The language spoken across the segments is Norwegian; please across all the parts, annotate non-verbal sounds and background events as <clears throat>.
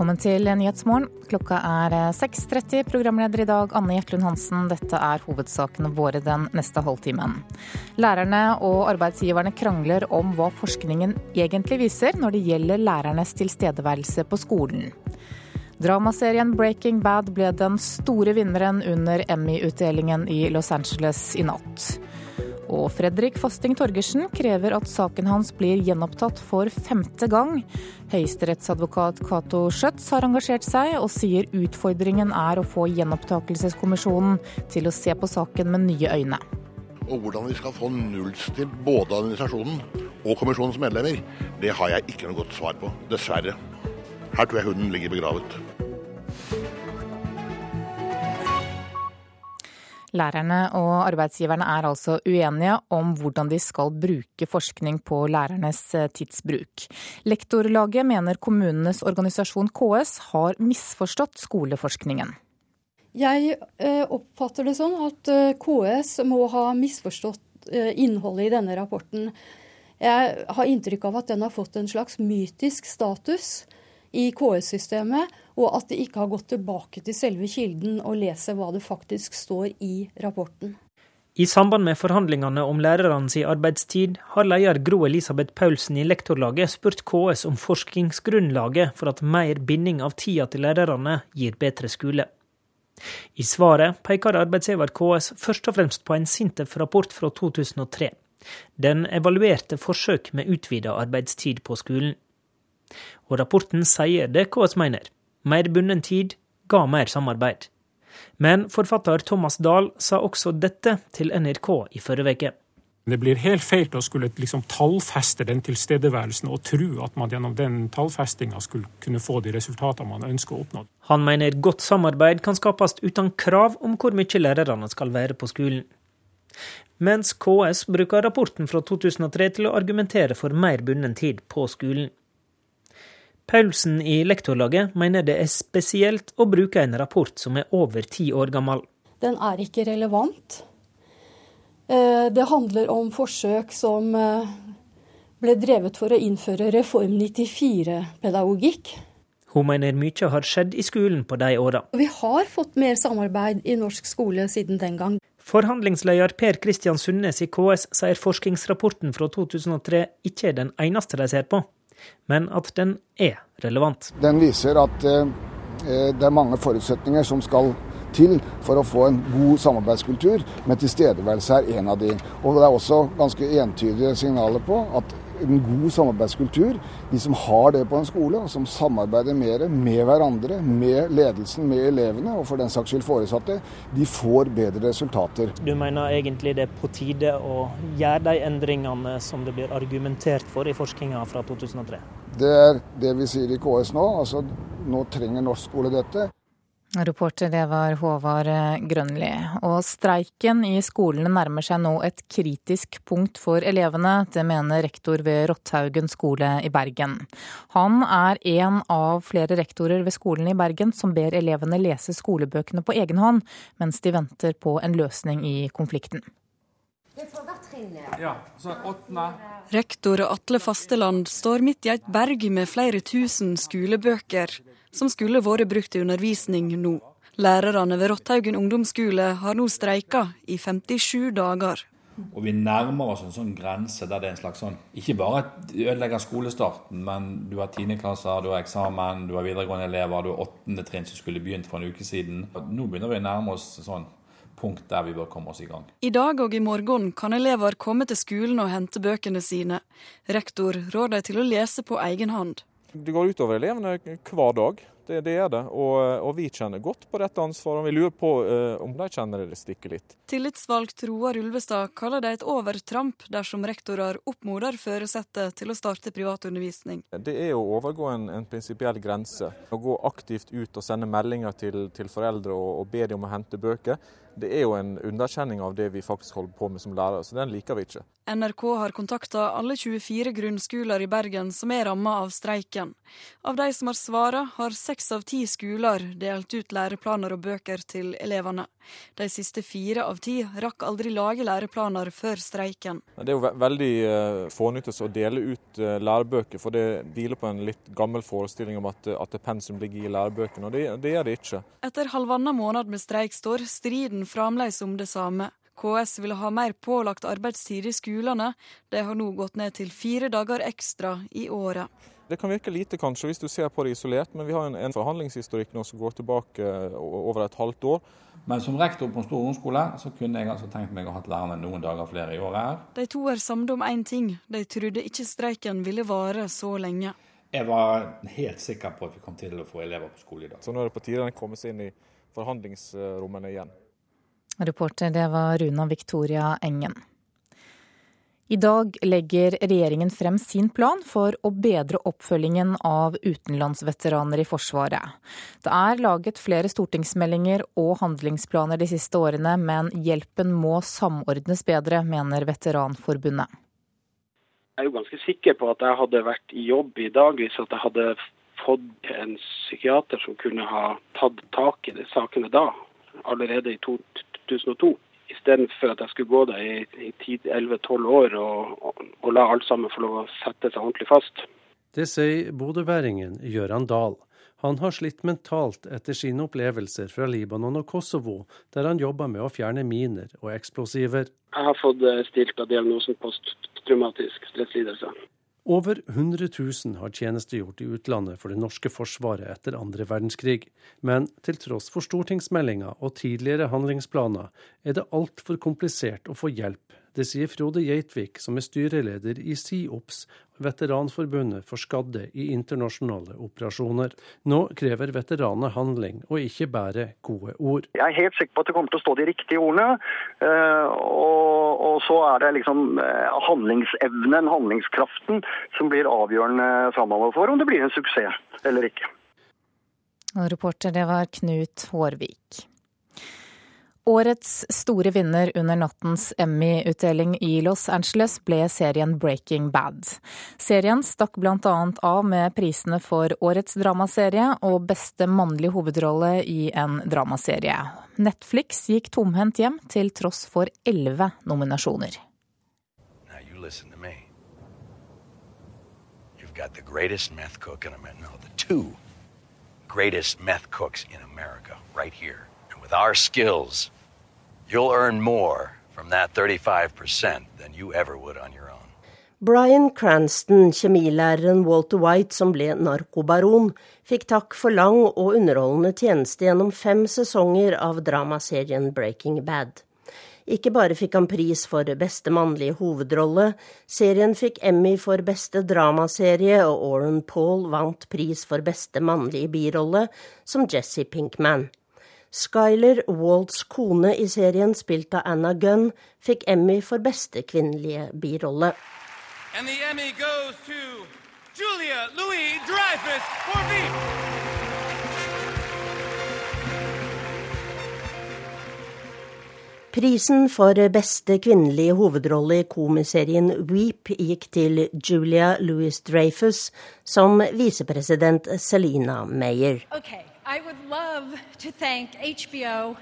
Velkommen til Nyhetsmorgen. Klokka er 6.30. Programleder i dag Anne Gjertlund Hansen. Dette er hovedsakene våre den neste halvtimen. Lærerne og arbeidsgiverne krangler om hva forskningen egentlig viser når det gjelder lærernes tilstedeværelse på skolen. Dramaserien Breaking Bad ble den store vinneren under Emmy-utdelingen i Los Angeles i natt. Og Fredrik Fasting Torgersen krever at saken hans blir gjenopptatt for femte gang. Høyesterettsadvokat Cato Schjøtz har engasjert seg, og sier utfordringen er å få gjenopptakelseskommisjonen til å se på saken med nye øyne. Og hvordan vi skal få nullstilt både administrasjonen og kommisjonens medlemmer, det har jeg ikke noe godt svar på. Dessverre. Her tror jeg hunden ligger begravet. Lærerne og arbeidsgiverne er altså uenige om hvordan de skal bruke forskning på lærernes eh, tidsbruk. Lektorlaget mener kommunenes organisasjon KS har misforstått skoleforskningen. Jeg eh, oppfatter det sånn at eh, KS må ha misforstått innholdet i denne rapporten. Jeg har inntrykk av at den har fått en slags mytisk status i KS-systemet, og at de ikke har gått tilbake til selve kilden og leser hva det faktisk står i rapporten. I samband med forhandlingene om lærernes arbeidstid har leder Gro Elisabeth Paulsen i Lektorlaget spurt KS om forskningsgrunnlaget for at mer binding av tida til lærerne gir bedre skole. I svaret peker arbeidsgiver KS først og fremst på en Sintef-rapport fra 2003. Den evaluerte forsøk med utvida arbeidstid på skolen. Og rapporten sier det KS mener. Mer bunden tid ga mer samarbeid. Men forfatter Thomas Dahl sa også dette til NRK i forrige uke. Det blir helt feil å skulle liksom tallfeste den tilstedeværelsen og tro at man gjennom den tallfestinga skulle kunne få de resultatene man ønsker å oppnå. Han mener godt samarbeid kan skapes uten krav om hvor mye lærerne skal være på skolen. Mens KS bruker rapporten fra 2003 til å argumentere for mer bunden tid på skolen. Paulsen i Lektorlaget mener det er spesielt å bruke en rapport som er over ti år gammel. Den er ikke relevant. Eh, det handler om forsøk som eh, ble drevet for å innføre Reform 94-pedagogikk. Hun mener mye har skjedd i skolen på de åra. Vi har fått mer samarbeid i norsk skole siden den gang. Forhandlingsleder Per Kristian Sundnes i KS sier forskningsrapporten fra 2003 ikke er den eneste de ser på men at den er relevant. Den viser at eh, det er mange forutsetninger som skal til for å få en god samarbeidskultur, men tilstedeværelse er en av de. Og Det er også ganske entydige signaler på at en god samarbeidskultur, de som har det på en skole, og som samarbeider mer med hverandre, med ledelsen, med elevene og for den saks skyld foresatte, de får bedre resultater. Du mener egentlig det er på tide å gjøre de endringene som det blir argumentert for i forskninga fra 2003? Det er det vi sier i KS nå. altså Nå trenger norsk skole dette. Reporter det var Håvard Grønli. Og streiken i skolene nærmer seg nå et kritisk punkt for elevene. Det mener rektor ved Rotthaugen skole i Bergen. Han er en av flere rektorer ved skolen i Bergen som ber elevene lese skolebøkene på egen hånd, mens de venter på en løsning i konflikten. Rektor Atle Fasteland står midt i et berg med flere tusen skolebøker som skulle vært brukt til undervisning nå. Lærerne ved Rotthaugen ungdomsskole har nå streika i 57 dager. Og vi nærmer oss en sånn grense der det er en slags sånn Ikke bare ødelegger skolestarten, men du har tiendeklasser, du har eksamen, du har videregående elever, du har åttende trinn som skulle begynt for en uke siden. Nå begynner vi å nærme oss sånn punkt der vi bør komme oss i gang. I dag og i morgen kan elever komme til skolen og hente bøkene sine. Rektor rår dem til å lese på egen hånd. Det går utover elevene hver dag. Det, det er det. Og, og, vi kjenner godt på dette ansvaret. Vi lurer på eh, om de kjenner det stikker litt. Tillitsvalgt Roar Ulvestad kaller det et overtramp dersom rektorer oppmoder føresette til å starte privatundervisning. Det er å overgå en, en prinsipiell grense. Å gå aktivt ut og sende meldinger til, til foreldre og, og be dem om å hente bøker det er jo en underkjenning av det vi faktisk holder på med som lærere, så den liker vi ikke. NRK har kontakta alle 24 grunnskoler i Bergen som er ramma av streiken. Av de som har svara, har seks av ti skoler delt ut læreplaner og bøker til elevene. De siste fire av ti rakk aldri lage læreplaner før streiken. Det er jo ve veldig uh, fånyttes å dele ut uh, lærebøker, for det hviler på en litt gammel forestilling om at, at pensum ligger i lærebøkene, og det, det gjør det ikke. Etter halvannen måned med streik står striden fremdeles om det samme. KS ville ha mer pålagt arbeidstid i skolene. De har nå gått ned til fire dager ekstra i året. Det kan virke lite kanskje hvis du ser på det isolert, men vi har en, en forhandlingshistorikk nå som går tilbake over et halvt år. Men som rektor på en stor ungdomsskole så kunne jeg altså tenkt meg å ha lærerne noen dager flere i året her. De to er samde om én ting. De trodde ikke streiken ville vare så lenge. Jeg var helt sikker på at vi kom til å få elever på skole i dag. Så nå er det på tide å komme seg inn i forhandlingsrommene igjen. Reporter det var Runa Victoria Engen. I dag legger regjeringen frem sin plan for å bedre oppfølgingen av utenlandsveteraner i Forsvaret. Det er laget flere stortingsmeldinger og handlingsplaner de siste årene, men hjelpen må samordnes bedre, mener Veteranforbundet. Jeg er jo ganske sikker på at jeg hadde vært i jobb i dag hvis jeg hadde fått en psykiater som kunne ha tatt tak i de sakene da, allerede i 2002 istedenfor at jeg skulle gå der i, i 11-12 år og, og, og, la alt sammen få lov å sette seg ordentlig fast. Det sier bodøværingen Gøran Dahl. Han har slitt mentalt etter sine opplevelser fra Libanon og Kosovo, der han jobber med å fjerne miner og eksplosiver. Jeg har fått eh, stilt av diagnosen posttraumatisk stresslidelse. Over 100 000 har tjenestegjort i utlandet for det norske forsvaret etter andre verdenskrig, men til tross for stortingsmeldinga og tidligere handlingsplaner er det altfor komplisert å få hjelp det sier Frode Geitvik, som er styreleder i SIOPS, veteranforbundet for skadde i internasjonale operasjoner. Nå krever veteranene handling, og ikke bare gode ord. Jeg er helt sikker på at det kommer til å stå de riktige ordene. Eh, og, og så er det liksom eh, handlingsevnen, handlingskraften, som blir avgjørende framover for om det blir en suksess eller ikke. Og reporter, det var Knut Hårvik. Årets store vinner under nattens Emmy-utdeling i Los Angeles ble serien Breaking Bad. Serien stakk bl.a. av med prisene for årets dramaserie og beste mannlige hovedrolle i en dramaserie. Netflix gikk tomhendt hjem til tross for elleve nominasjoner. greatest with our skills, you'll earn more from that 35% than you ever would on your own. Brian Cranston, kjemilæreren Walter White som ble narkobaron, fikk takk for lang og underholdende tjeneste gjennom fem sesonger av dramaserien Breaking Bad. Ikke bare fikk han pris for beste mannlige hovedrolle, serien fikk Emmy for beste dramaserie, og Oren Paul vant pris for beste mannlige birolle som Jesse Pinkman. Skyler Walds kone i serien, spilt av Anna Gunn, fikk Emmy for beste kvinnelige birolle. Julia Louis Dreyfus for Veep. Prisen for beste kvinnelige hovedrolle i komiserien Weep gikk til Julia Louis Dreyfus som visepresident Selina Meyer. Okay. I would love to thank HBO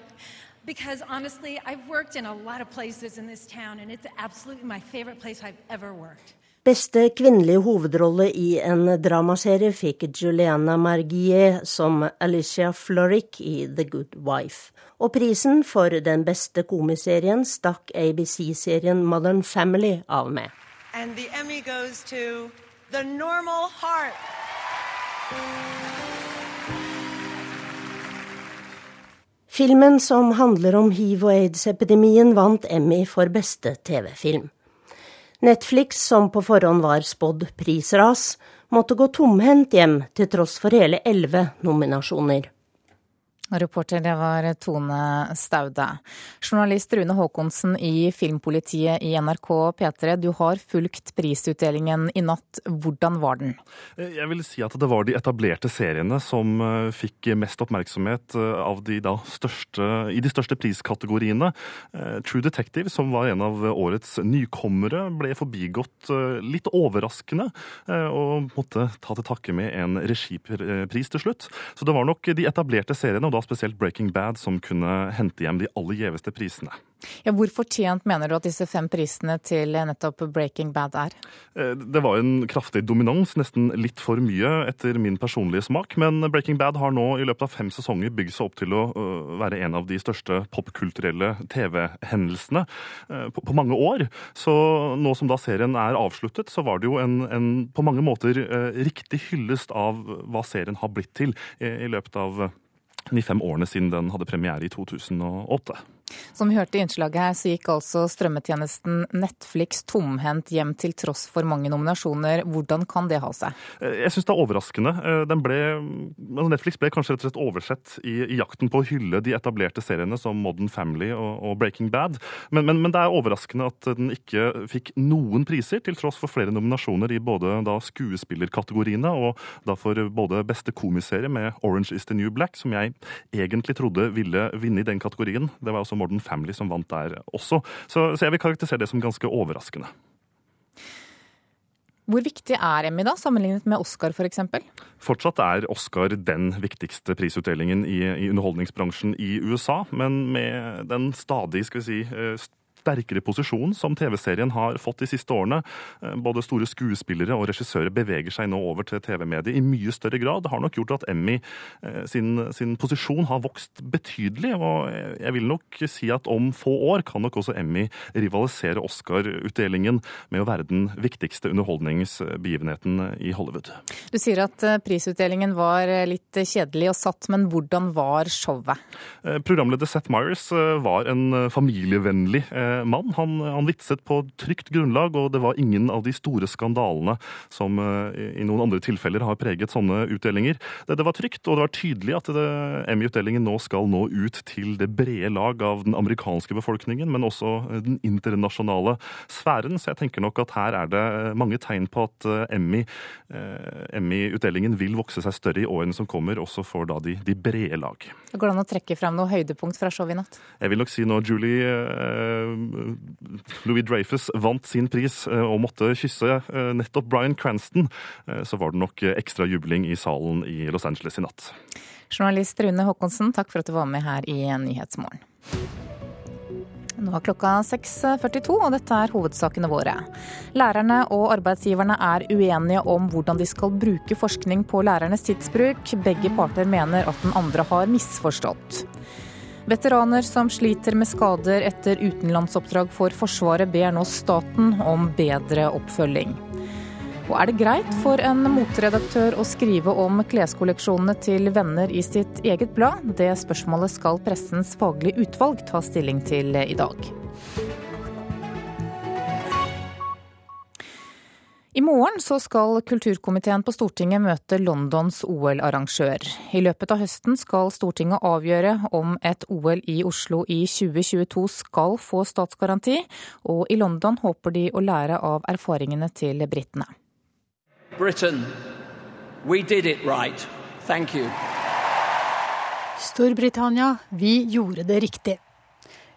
because honestly, I've worked in a lot of places in this town, and it's absolutely my favorite place I've ever worked. Beste kvinnelige hovedrolle i en dramaserie fikk Juliana Margier som Alicia Florrick i The Good Wife. Og prisen for den beste komiserien stakk ABC-serien Modern Family av med. And the Emmy goes to The Normal Heart. Filmen som handler om hiv- og aids-epidemien, vant Emmy for beste TV-film. Netflix, som på forhånd var spådd prisras, måtte gå tomhendt hjem til tross for hele elleve nominasjoner. Reporter det var Tone Staude. Journalist Rune Haakonsen i Filmpolitiet i NRK P3, du har fulgt prisutdelingen i natt. Hvordan var den? Jeg vil si at det var de etablerte seriene som eh, fikk mest oppmerksomhet eh, av de største, i de største priskategoriene. Eh, True Detective, som var en av årets nykommere, ble forbigått litt overraskende, og måtte ta til takke med en regipris til slutt. Så det var nok de etablerte seriene. og da da spesielt Breaking Bad som kunne hente hjem de aller gjeveste prisene. Ja, hvor fortjent mener du at disse fem prisene til nettopp Breaking Bad er? Eh, det var en kraftig dominans, nesten litt for mye etter min personlige smak. Men Breaking Bad har nå i løpet av fem sesonger bygd seg opp til å være en av de største popkulturelle TV-hendelsene øh, på mange år. Så nå som da serien er avsluttet, så var det jo en, en på mange måter øh, riktig hyllest av hva serien har blitt til i løpet av de fem årene siden den hadde premiere i 2008. Som vi hørte i innslaget her, så gikk altså strømmetjenesten Netflix tomhendt hjem til tross for mange nominasjoner. Hvordan kan det ha seg? Eh, jeg syns det er overraskende. Eh, ble, altså Netflix ble kanskje rett og slett oversett i, i, jakten på å hylle de etablerte seriene som Modern Family og, og Breaking Bad. Men, men, men, det er overraskende at den ikke fikk noen priser, til tross for flere nominasjoner i både skuespillerkategoriene og da for både beste komiserie med Orange is the New Black, som jeg egentlig trodde ville vinne i den kategorien. Det var altså Modern Family som vant der også. Så, så jeg vil karakterisere det som ganske overraskende. Hvor viktig er Emmy da, sammenlignet med Oscar f.eks.? For Fortsatt er Oscar den viktigste prisutdelingen i, i, underholdningsbransjen i USA, men med den stadig skal vi si, eh, sterkere posisjon som TV-serien har fått de siste årene. Eh, både store skuespillere og regissører beveger seg nå over til TV-mediet i mye større grad. Det har nok gjort at Emmy eh, sin, sin, posisjon har vokst betydelig. Og jeg vil nok si at om få år kan nok også Emmy rivalisere Oscar-utdelingen med å være den viktigste underholdningsbegivenheten i Hollywood. Du sier at eh, prisutdelingen var litt kjedelig og satt, men hvordan var showet? Programleder Seth Myers var en familievennlig mann. Han, han vitset på trygt grunnlag, og det var ingen av de store skandalene som eh, i noen andre tilfeller har preget sånne utdelinger. Det, det var trygt, og det var tydelig at Emmy-utdelingen nå skal nå ut til det brede lag av den amerikanske befolkningen, men også eh, den internasjonale sfæren. Så jeg tenker nok at her er det mange tegn på at eh, Emmy, Emmy-utdelingen vil vokse seg større i årene som kommer, også for da de, de brede lag. Går det an å trekke frem noe høydepunkt fra showet i natt? Jeg vil nok si nå Julie Louis Dreyfus vant sin pris eh, og måtte kysse eh, nettopp Bryan Cranston, eh, så var det nok ekstra jubling i salen i Los Angeles i natt. Journalist Rune Håkonsen, takk for at du var med her i Nyhetsmorgen. Nå er klokka 6.42, og dette er hovedsakene våre. Lærerne og arbeidsgiverne er uenige om hvordan de skal bruke forskning på lærernes tidsbruk. Begge parter mener at den andre har misforstått. Veteraner som sliter med skader etter utenlandsoppdrag for Forsvaret, ber nå staten om bedre oppfølging. Og er det greit for en moteredaktør å skrive om kleskolleksjonene til venner i sitt eget blad? Det spørsmålet skal pressens faglige utvalg ta stilling til i dag. I morgen så skal kulturkomiteen på Stortinget møte Londons OL-arrangør. I løpet av høsten skal Stortinget avgjøre om et OL i Oslo i 2022 skal få statsgaranti, og i London håper de å lære av erfaringene til britene. Britain, we did it right. Thank you. Storbritannia, vi gjorde det riktig.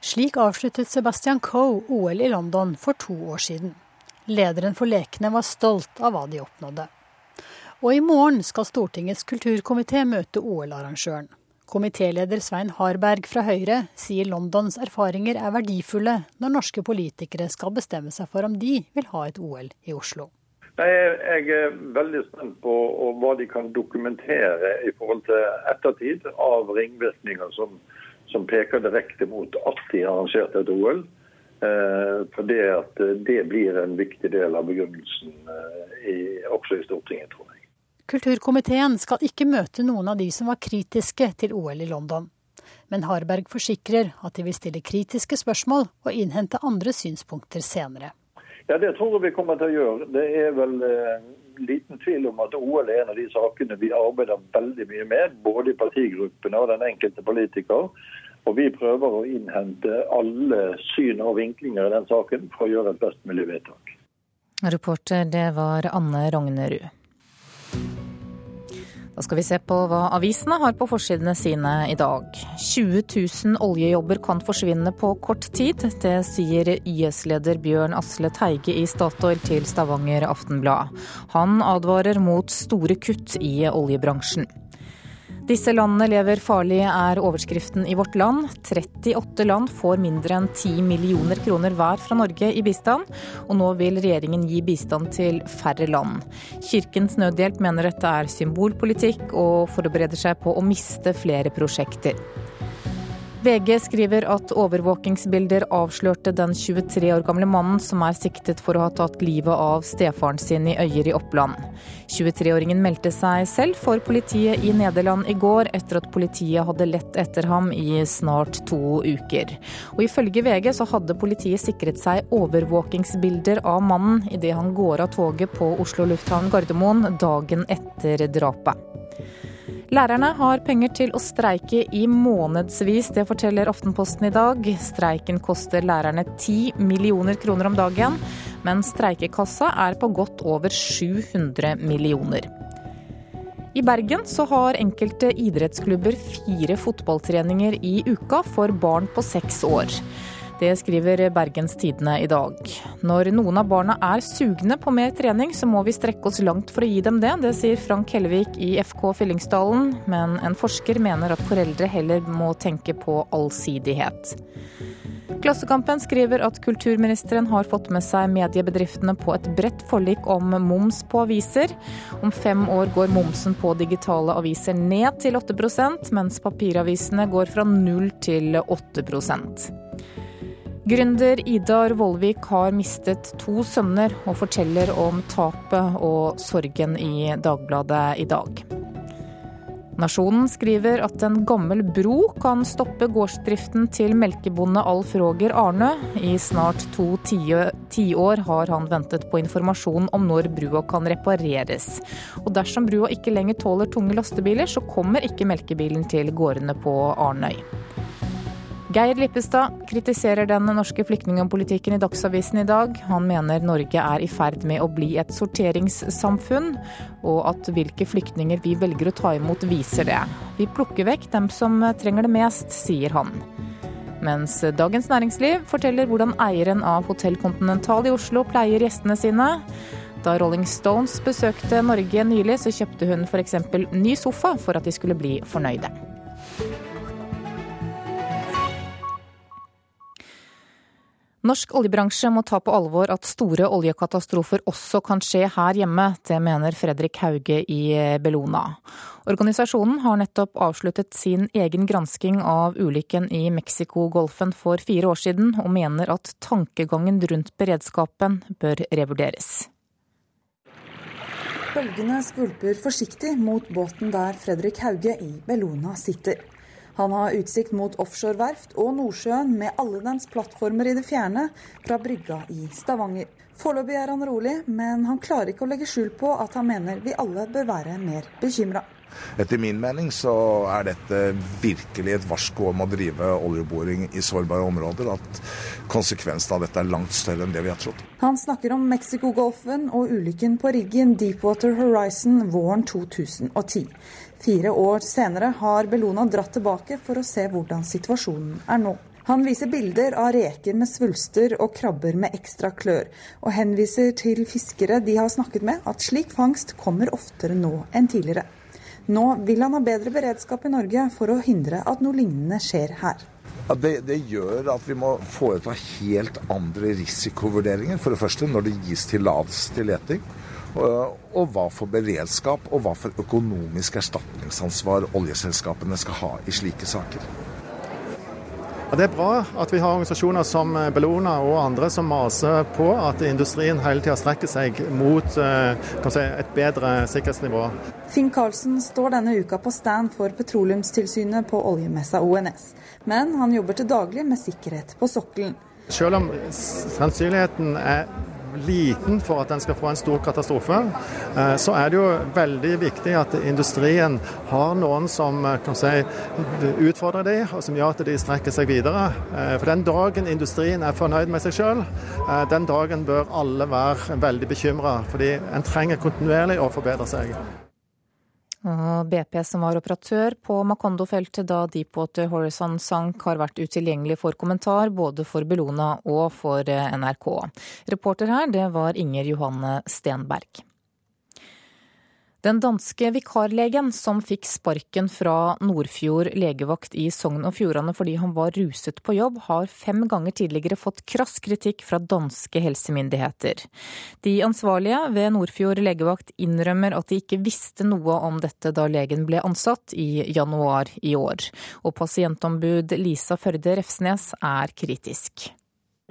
Slik avsluttet Sebastian Coe OL i London for to år siden. Lederen for lekene var stolt av hva de oppnådde. Og i morgen skal Stortingets kulturkomité møte OL-arrangøren. Komitéleder Svein Harberg fra Høyre sier Londons erfaringer er verdifulle når norske politikere skal bestemme seg for om de vil ha et OL i Oslo. Jeg er veldig spent på hva de kan dokumentere i forhold til ettertid av ringvirkninger som, som peker direkte mot at de arrangerte et OL. Eh, for det, at eh, det blir en viktig del av begrunnelsen eh, i, også i Stortinget, tror jeg. Kulturkomiteen skal ikke møte noen av de som var kritiske til OL i London. Men Harberg forsikrer at de vil stille kritiske spørsmål og innhente andre synspunkter senere. Ja, Det tror jeg vi kommer til å gjøre. Det er vel eh, liten tvil om at OL er en av de sakene vi arbeider veldig mye med, både i partigruppene og den enkelte politiker. Og vi prøver å innhente alle syn og vinklinger i den saken for å gjøre et best mulig vedtak. Reporter, det var Anne Rognerud. Da skal vi se på hva avisene har på forsidene sine i dag. 20 000 oljejobber kan forsvinne på kort tid. Det sier YS-leder Bjørn Asle Teige i Statoil til Stavanger Aftenblad. Han advarer mot store kutt i oljebransjen. Disse landene lever farlig, er overskriften i Vårt Land. 38 land får mindre enn 10 millioner kroner hver fra Norge i bistand, og nå vil regjeringen gi bistand til færre land. Kirkens Nødhjelp mener dette er symbolpolitikk, og forbereder seg på å miste flere prosjekter. VG skriver at overvåkingsbilder avslørte den 23 år gamle mannen som er siktet for å ha tatt livet av stefaren sin i Øyer i Oppland. 23-åringen meldte seg selv for politiet i Nederland i går, etter at politiet hadde lett etter ham i snart to uker. Og Ifølge VG så hadde politiet sikret seg overvåkingsbilder av mannen idet han går av toget på Oslo lufthavn Gardermoen dagen etter drapet. Lærerne har penger til å streike i månedsvis, det forteller Aftenposten i dag. Streiken koster lærerne 10 millioner kroner om dagen, men streikekassa er på godt over 700 millioner. I Bergen så har enkelte idrettsklubber fire fotballtreninger i uka for barn på seks år. Det skriver Bergens Tidende i dag. Når noen av barna er sugne på mer trening, så må vi strekke oss langt for å gi dem det. Det sier Frank Hellevik i FK Fyllingsdalen, men en forsker mener at foreldre heller må tenke på allsidighet. Klassekampen skriver at kulturministeren har fått med seg mediebedriftene på et bredt forlik om moms på aviser. Om fem år går momsen på digitale aviser ned til 8% mens papiravisene går fra 0 til 8 Gründer Idar Vollvik har mistet to sønner, og forteller om tapet og sorgen i Dagbladet i dag. Nasjonen skriver at en gammel bro kan stoppe gårdsdriften til melkebonde Alf Roger Arnø. I snart to tiår har han ventet på informasjon om når brua kan repareres. Og dersom brua ikke lenger tåler tunge lastebiler, så kommer ikke melkebilen til gårdene på Arnøy. Geir Lippestad kritiserer den norske flyktningpolitikken i Dagsavisen i dag. Han mener Norge er i ferd med å bli et sorteringssamfunn, og at hvilke flyktninger vi velger å ta imot viser det. Vi plukker vekk dem som trenger det mest, sier han. Mens Dagens Næringsliv forteller hvordan eieren av Hotell Continental i Oslo pleier gjestene sine. Da Rolling Stones besøkte Norge nylig, så kjøpte hun f.eks. ny sofa for at de skulle bli fornøyde. Norsk oljebransje må ta på alvor at store oljekatastrofer også kan skje her hjemme. Det mener Fredrik Hauge i Bellona. Organisasjonen har nettopp avsluttet sin egen gransking av ulykken i Mexicogolfen for fire år siden, og mener at tankegangen rundt beredskapen bør revurderes. Bølgene skvulper forsiktig mot båten der Fredrik Hauge i Bellona sitter. Han har utsikt mot offshoreverft og Nordsjøen med alle dens plattformer i det fjerne fra brygga i Stavanger. Foreløpig er han rolig, men han klarer ikke å legge skjul på at han mener vi alle bør være mer bekymra. Etter min mening så er dette virkelig et varsko om å drive oljeboring i sårbare områder. At konsekvensen av dette er langt større enn det vi har trodd. Han snakker om Mexicogolfen og ulykken på riggen Deepwater Horizon våren 2010. Fire år senere har Bellona dratt tilbake for å se hvordan situasjonen er nå. Han viser bilder av reker med svulster og krabber med ekstra klør, og henviser til fiskere de har snakket med at slik fangst kommer oftere nå enn tidligere. Nå vil han ha bedre beredskap i Norge for å hindre at noe lignende skjer her. Ja, det, det, gjør at vi må foreta helt andre risikovurderinger. For det første når det gis tillatelse til leting. Og, og hva for beredskap og hva for økonomisk erstatningsansvar oljeselskapene skal ha i slike saker. Ja, det er bra at vi har organisasjoner som Bellona og andre som maser på at industrien hele tida strekker seg mot eh, si, et bedre sikkerhetsnivå. Finn Karlsen står denne uka på stand for Petroleumstilsynet på oljemessa ONS. Men han jobber til daglig med sikkerhet på sokkelen. Selv om sannsynligheten er liten for at den skal få en stor katastrofe, eh, så er det jo veldig viktig at industrien har noen som eh, kan si, utfordrer dem, og som gjør at de strekker seg videre. Eh, for den dagen industrien er fornøyd med seg sjøl, den dagen bør alle være veldig bekymra. Fordi en trenger kontinuerlig å forbedre seg. BP, som var operatør på Macondo-feltet da Deepwater Horizon sank, har vært utilgjengelig for kommentar både for Bellona og for NRK. Reporter her, det var Inger Johanne Stenberg. Den danske vikarlegen som fikk sparken fra Nordfjord legevakt i Sogn og Fjordane fordi han var ruset på jobb, har fem ganger tidligere fått krass kritikk fra danske helsemyndigheter. De ansvarlige ved Nordfjord legevakt innrømmer at de ikke visste noe om dette da legen ble ansatt i januar i år. Og pasientombud Lisa Førde Refsnes er kritisk.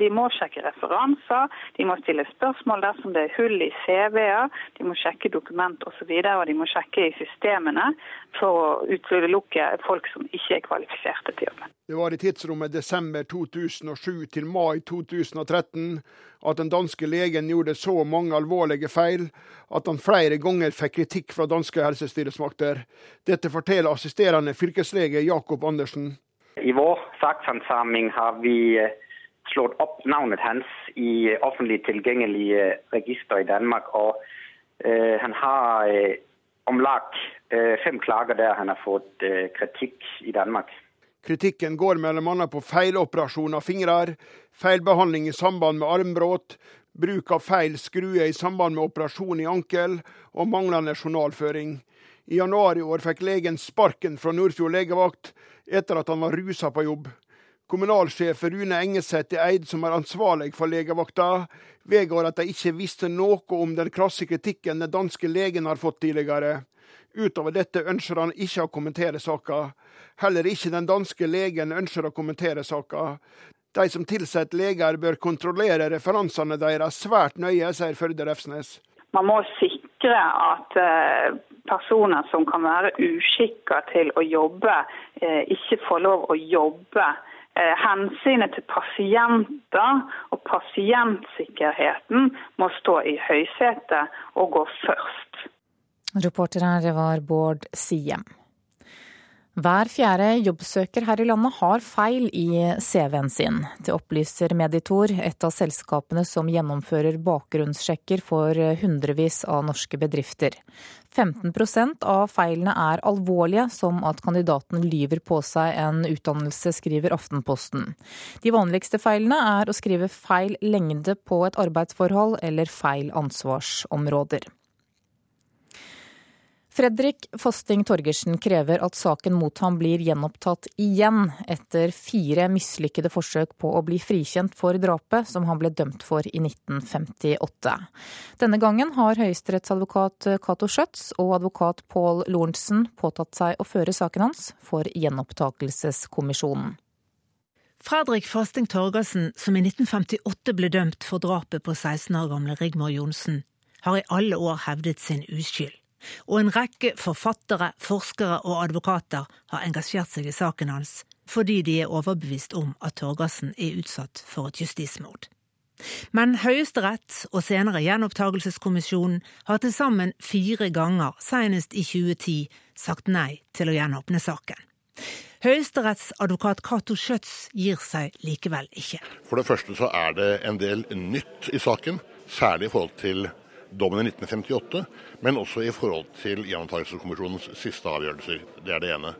De må sjekke referanser, de må stille spørsmål dersom det er hull i CV-er, de må sjekke dokument osv. Og, så og de må sjekke i systemene for å utelukke folk som ikke er kvalifiserte til jobben. Det var i tidsrommet desember 2007 til mai 2013 at den danske legen gjorde så mange alvorlige feil at han flere ganger fikk kritikk fra danske helsestyresmakter. Dette forteller assisterende fylkeslege Jakob Andersen. I vår sakshandsaming har vi slået opp navnet hans i offentlig tilgjengelige register i Danmark. Og øh, han har øh, om lag øh, fem klager der han har fått kritikk i Danmark. Kritikken går bl.a. på feiloperasjon av fingre, feilbehandling i samband med armbrudd, bruk av feil skrue i samband med operasjon i ankel og manglende journalføring. I januar i år fikk legen sparken fra Nordfjord legevakt etter at han var rusa på jobb. Kommunalsjef Rune Engeseth Eid, som er ansvarlig for legevakta, vedgår at de ikke visste noe om den krasse kritikken den danske legen har fått tidligere. Utover dette ønsker han ikke å kommentere saka. Heller ikke den danske legen ønsker å kommentere saka. De som tilsetter leger, bør kontrollere referansene deres svært nøye, sier Førde Refsnes. Man må sikre at eh, personer som kan være uskikka til å jobbe, eh, ikke får lov å jobbe hensynet til pasienter og pasientsikkerheten må stå i høysetet og gå først. Reporter her var Bård Siem. Hver fjerde jobbsøker her i landet har feil i CV-en sin. Det opplyser Meditor, et av selskapene som gjennomfører bakgrunnssjekker for hundrevis av norske bedrifter. 15% av feilene er alvorlige, som at kandidaten lyver på seg en utdannelse, skriver Aftenposten. De vanligste feilene er å skrive feil lengde på et arbeidsforhold eller feil ansvarsområder. Fredrik Fasting Torgersen krever at saken mot ham blir gjenopptatt igjen, etter fire mislykkede forsøk på å bli frikjent for drapet som han ble dømt for i 1958. Denne gangen har høyesterettsadvokat Cato Schjøtz og advokat Pål Lorentzen påtatt seg å føre saken hans for gjenopptakelseskommisjonen. Fredrik Fasting Torgersen, som i 1958 ble dømt for drapet på 16 år gamle Rigmor Johnsen, har i alle år hevdet sin uskyld og en rekke forfattere, forskere og advokater har engasjert seg i saken hans fordi de er overbevist om at Torgersen er utsatt for et justismord. Men Høyesterett og senere Gjenopptakelseskommisjonen har til sammen fire ganger, senest i 2010, sagt nei til å gjenåpne saken. Høyesterettsadvokat Cato Schjøtz gir seg likevel ikke. For det første så er det en del nytt i saken, særlig i forhold til dommen i 1958, men også i forhold til Gjenopptakelseskommisjonens siste avgjørelser. Det er det ene.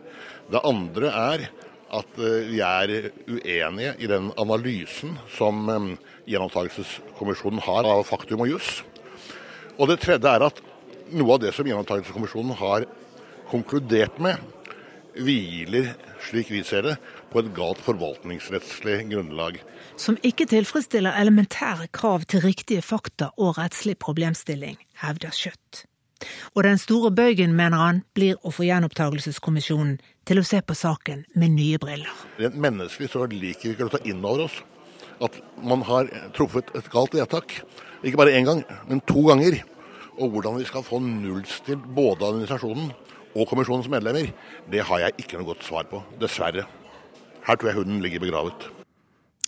Det andre er at eh, vi er uenige i den analysen som eh, Gjenopptakelseskommisjonen har av faktum og juss. Og det tredje er at noe av det som Gjenopptakelseskommisjonen har konkludert med, hviler, slik vi ser det, på et galt forvaltningsrettslig grunnlag som ikke tilfredsstiller elementære krav til riktige fakta og rettslig problemstilling, hevder Skjøtt. Og den store bøygen, mener han, blir å få gjenopptakelseskommisjonen til å se på saken med nye briller. Rent menneskelig så liker vi ikke å ta inn over oss at man har truffet et galt vedtak. Ikke bare én gang, men to ganger. Og hvordan vi skal få nullstilt både administrasjonen og kommisjonens medlemmer, det har jeg ikke noe godt svar på. Dessverre. Her tror jeg hunden ligger begravet.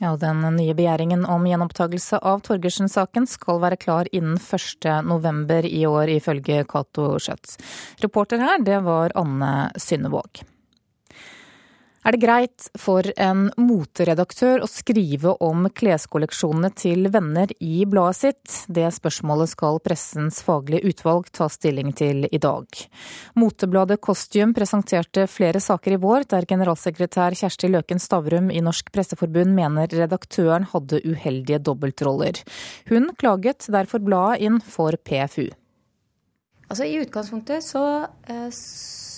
Ja, Den nye begjæringen om gjenopptakelse av Torgersen-saken skal være klar innen 1.11. i år, ifølge Cato Schjøtz. Reporter her, det var Anne Synnevåg. Er det greit for en moteredaktør å skrive om kleskolleksjonene til venner i bladet sitt? Det spørsmålet skal pressens faglige utvalg ta stilling til i dag. Motebladet Costume presenterte flere saker i vår der generalsekretær Kjersti Løken Stavrum i Norsk Presseforbund mener redaktøren hadde uheldige dobbeltroller. Hun klaget derfor bladet inn for PFU. Altså I utgangspunktet så, eh,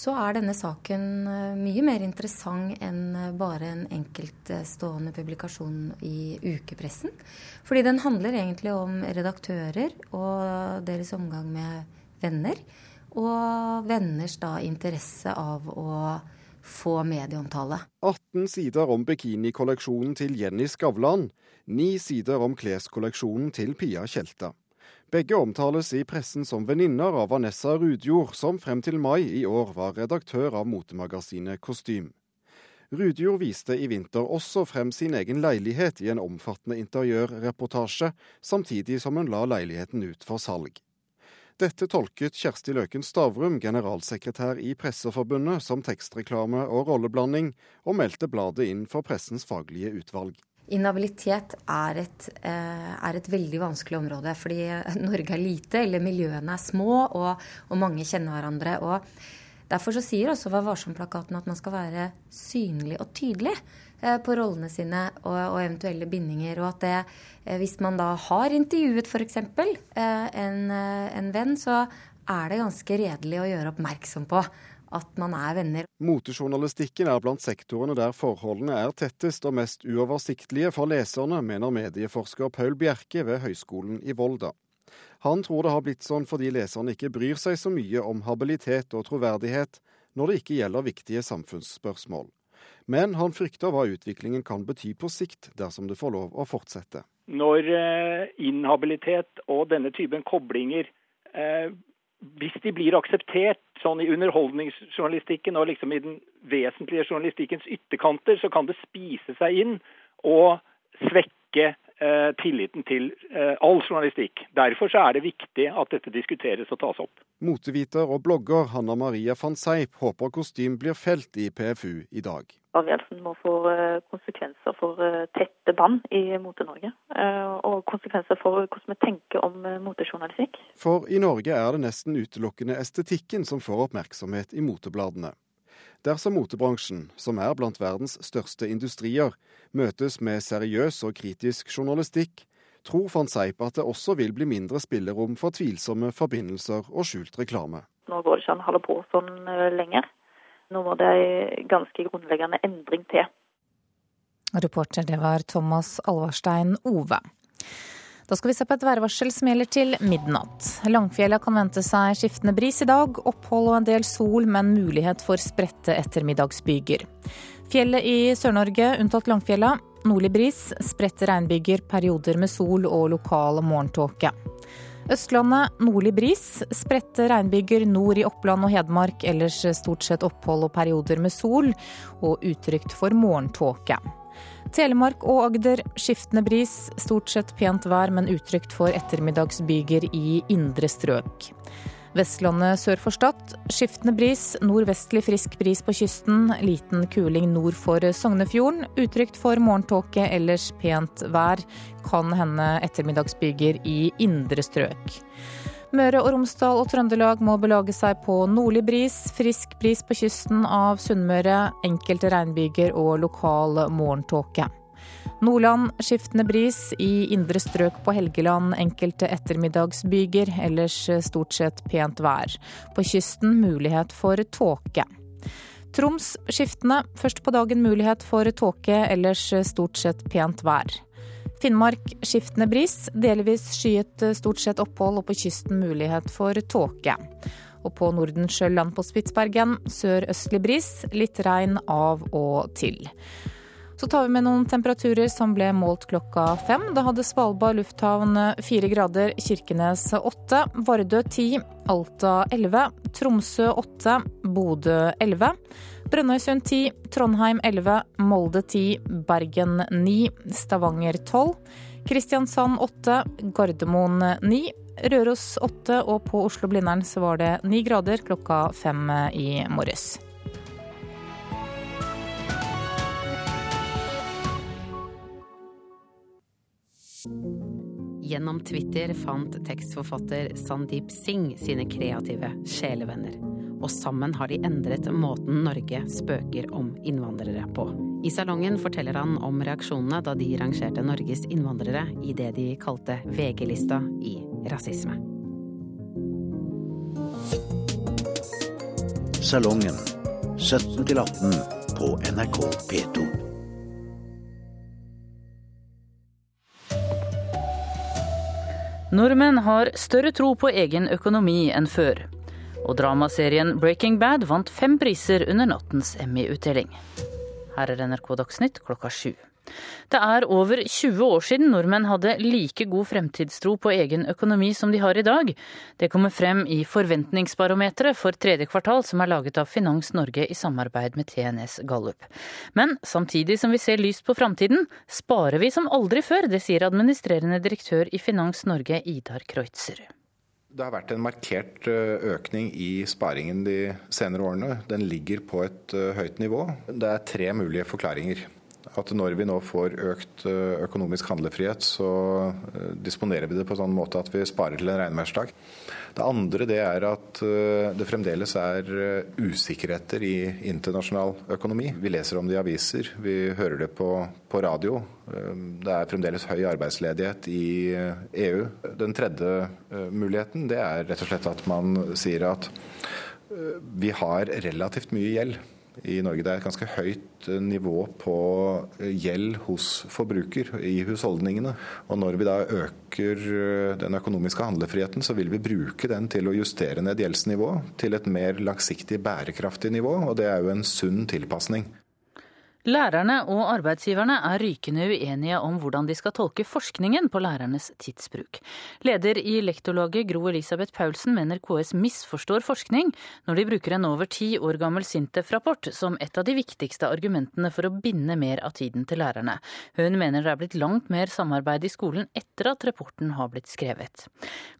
så er denne saken eh, mye mer interessant enn eh, bare en enkeltstående publikasjon i ukepressen. Fordi den handler egentlig om redaktører og deres omgang med venner. Og venners da interesse av å få medieomtale. 18 sider om bikinikolleksjonen til Jenny Skavlan. Ni sider om kleskolleksjonen til Pia Tjelta. Begge omtales i pressen som venninner av Vanessa Rudjord, som frem til mai i år var redaktør av motemagasinet Kostym. Rudjord viste i vinter også frem sin egen leilighet i en omfattende interiørreportasje, samtidig som hun la leiligheten ut for salg. Dette tolket Kjersti Løken Stavrum, generalsekretær i Presseforbundet, som tekstreklame og rolleblanding, og meldte bladet inn for pressens faglige utvalg. Inhabilitet er et, eh, er et, veldig vanskelig område, fordi Norge er lite, eller miljøene er små, og, og mange kjenner hverandre. og Derfor sier også Vær varsom-plakaten at man skal være synlig og tydelig eh, på rollene sine og, og, eventuelle bindinger. Og at det, eh, hvis man da har intervjuet f.eks. En, en venn, så er det ganske redelig å gjøre oppmerksom på at man er venner. Motejournalistikken er blant sektorene der forholdene er tettest og mest uoversiktlige for leserne, mener medieforsker Paul Bjerke ved Høgskolen i Volda. Han tror det har blitt sånn fordi leserne ikke bryr seg så mye om habilitet og troverdighet når det ikke gjelder viktige samfunnsspørsmål. Men han frykter hva utviklingen kan bety på sikt, dersom det får lov å fortsette. Når eh, inhabilitet og denne typen koblinger eh, hvis de blir akseptert sånn i underholdningsjournalistikken og liksom i den vesentlige journalistikkens ytterkanter, så kan det spise seg inn og svekke eh, tilliten til eh, all journalistikk. Derfor så er det viktig at dette diskuteres og tas opp. Moteviter og blogger Hanna Maria van Seip håper kostym blir felt i PFU i dag avgjørelsen må få eh, konsekvenser for eh, tette bånd i Mote-Norge. Eh, og konsekvenser for hvordan vi tenker om motejournalistikk. For i Norge er det nesten utelukkende estetikken som får oppmerksomhet i motebladene. Dersom motebransjen, som er blant verdens største industrier, møtes med seriøs og kritisk journalistikk, tror van Seip at det også vil bli mindre spillerom for tvilsomme forbindelser og skjult reklame. Nå går det ikke an å holde på sånn lenger. Nå må det en ganske grunnleggende endring til. Reporter det var Thomas Alvarstein Ove. Da skal vi se på et værvarsel som gjelder til midnatt. Langfjella kan vente seg skiftende bris i dag, opphold og en del sol, men mulighet for spredte ettermiddagsbyger. Fjellet i Sør-Norge unntatt Langfjella. Nordlig bris, spredte regnbyger, perioder med sol og lokal morgentåke. Østlandet nordlig bris. Spredte regnbyger nord i Oppland og Hedmark. Ellers stort sett opphold og perioder med sol, og utrygt for morgentåke. Telemark og Agder skiftende bris. Stort sett pent vær, men utrygt for ettermiddagsbyger i indre strøk. Vestlandet sør for Stad skiftende bris, nordvestlig frisk bris på kysten. Liten kuling nord for Sognefjorden. Utrygt for morgentåke, ellers pent vær. Kan hende ettermiddagsbyger i indre strøk. Møre og Romsdal og Trøndelag må belage seg på nordlig bris, frisk bris på kysten av Sunnmøre, enkelte regnbyger og lokal morgentåke. Nordland skiftende bris, i indre strøk på Helgeland enkelte ettermiddagsbyger, ellers stort sett pent vær. På kysten mulighet for tåke. Troms skiftende, først på dagen mulighet for tåke, ellers stort sett pent vær. Finnmark skiftende bris, delvis skyet stort sett opphold og på kysten mulighet for tåke. Og på Nordensjøland på Spitsbergen sørøstlig bris, litt regn av og til. Så tar vi med noen temperaturer som ble målt klokka fem. Da hadde Svalbard lufthavn fire grader, Kirkenes åtte, Vardø ti, Alta elleve, Tromsø åtte, Bodø elleve. Brønnøysund 10, Trondheim 11, Molde 10, Bergen 9, Stavanger 12, Kristiansand 8, Gardermoen 9, Røros 8, og på Oslo-Blindern så var det 9 grader klokka fem i morges. Gjennom Twitter fant tekstforfatter Sandeep Singh sine kreative sjelevenner. Og sammen har de endret måten Norge spøker om innvandrere på. I salongen forteller han om reaksjonene da de rangerte Norges innvandrere i det de kalte VG-lista i rasisme. Salongen 17 18 på NRK P2. Nordmenn har større tro på egen økonomi enn før. Og dramaserien Breaking Bad vant fem priser under nattens Emmy-utdeling. Her er NRK Dagsnytt klokka sju. Det er over 20 år siden nordmenn hadde like god fremtidstro på egen økonomi som de har i dag. Det kommer frem i Forventningsbarometeret for tredje kvartal, som er laget av Finans Norge i samarbeid med TNS Gallup. Men samtidig som vi ser lyst på framtiden, sparer vi som aldri før. Det sier administrerende direktør i Finans Norge, Idar Kreutzer. Det har vært en markert økning i sparingen de senere årene. Den ligger på et høyt nivå. Det er tre mulige forklaringer at når vi nå får økt økonomisk handlefrihet, så disponerer vi det på sånn måte at vi sparer til en regnværsdag. Det andre det er at det fremdeles er usikkerheter i internasjonal økonomi. Vi leser om det i aviser, vi hører det på, på radio. Det er fremdeles høy arbeidsledighet i EU. Den tredje muligheten det er rett og slett at man sier at vi har relativt mye gjeld i Norge. Det er et ganske høyt nivå på gjeld hos forbruker i husholdningene. Og når vi da øker den økonomiske handlefriheten, så vil vi bruke den til å justere ned gjeldsnivået til et mer langsiktig bærekraftig nivå, og det er jo en sunn tilpasning. Lærerne og arbeidsgiverne er rykende uenige om hvordan de skal tolke forskningen på lærernes tidsbruk. Leder i Lektorlaget Gro Elisabeth Paulsen mener KS misforstår forskning når de bruker en over ti år gammel Sintef-rapport som et av de viktigste argumentene for å binde mer av tiden til lærerne. Hun mener det er blitt langt mer samarbeid i skolen etter at rapporten har blitt skrevet.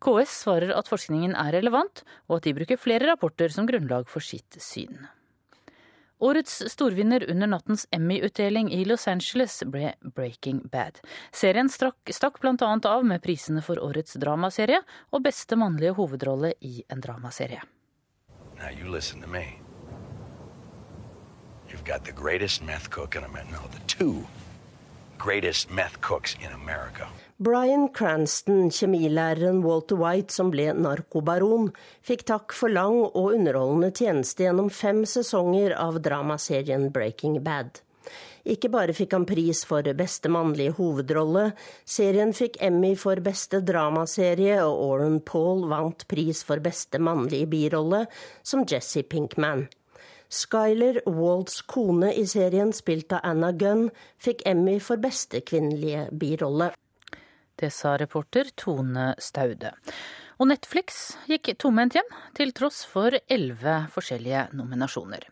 KS svarer at forskningen er relevant, og at de bruker flere rapporter som grunnlag for sitt syn. Årets storvinner under nattens Emmy-utdeling i Los Angeles ble Breaking Bad. Serien stakk, stakk bl.a. av med prisene for årets dramaserie og beste mannlige hovedrolle i en dramaserie. Now you listen to me. You've got the greatest meth cook in America. No, the two greatest. Bryan Cranston, kjemilæreren Walter White som ble narkobaron, fikk takk for lang og underholdende tjeneste gjennom fem sesonger av dramaserien Breaking Bad. Ikke bare fikk han pris for beste mannlige hovedrolle, serien fikk Emmy for beste dramaserie, og Oren Paul vant pris for beste mannlige birolle som Jesse Pinkman. Skyler Walts kone i serien, spilt av Anna Gunn, fikk Emmy for beste kvinnelige birolle. Det sa reporter Tone Staude. Og Netflix gikk tomhendt hjem, til tross for elleve forskjellige nominasjoner.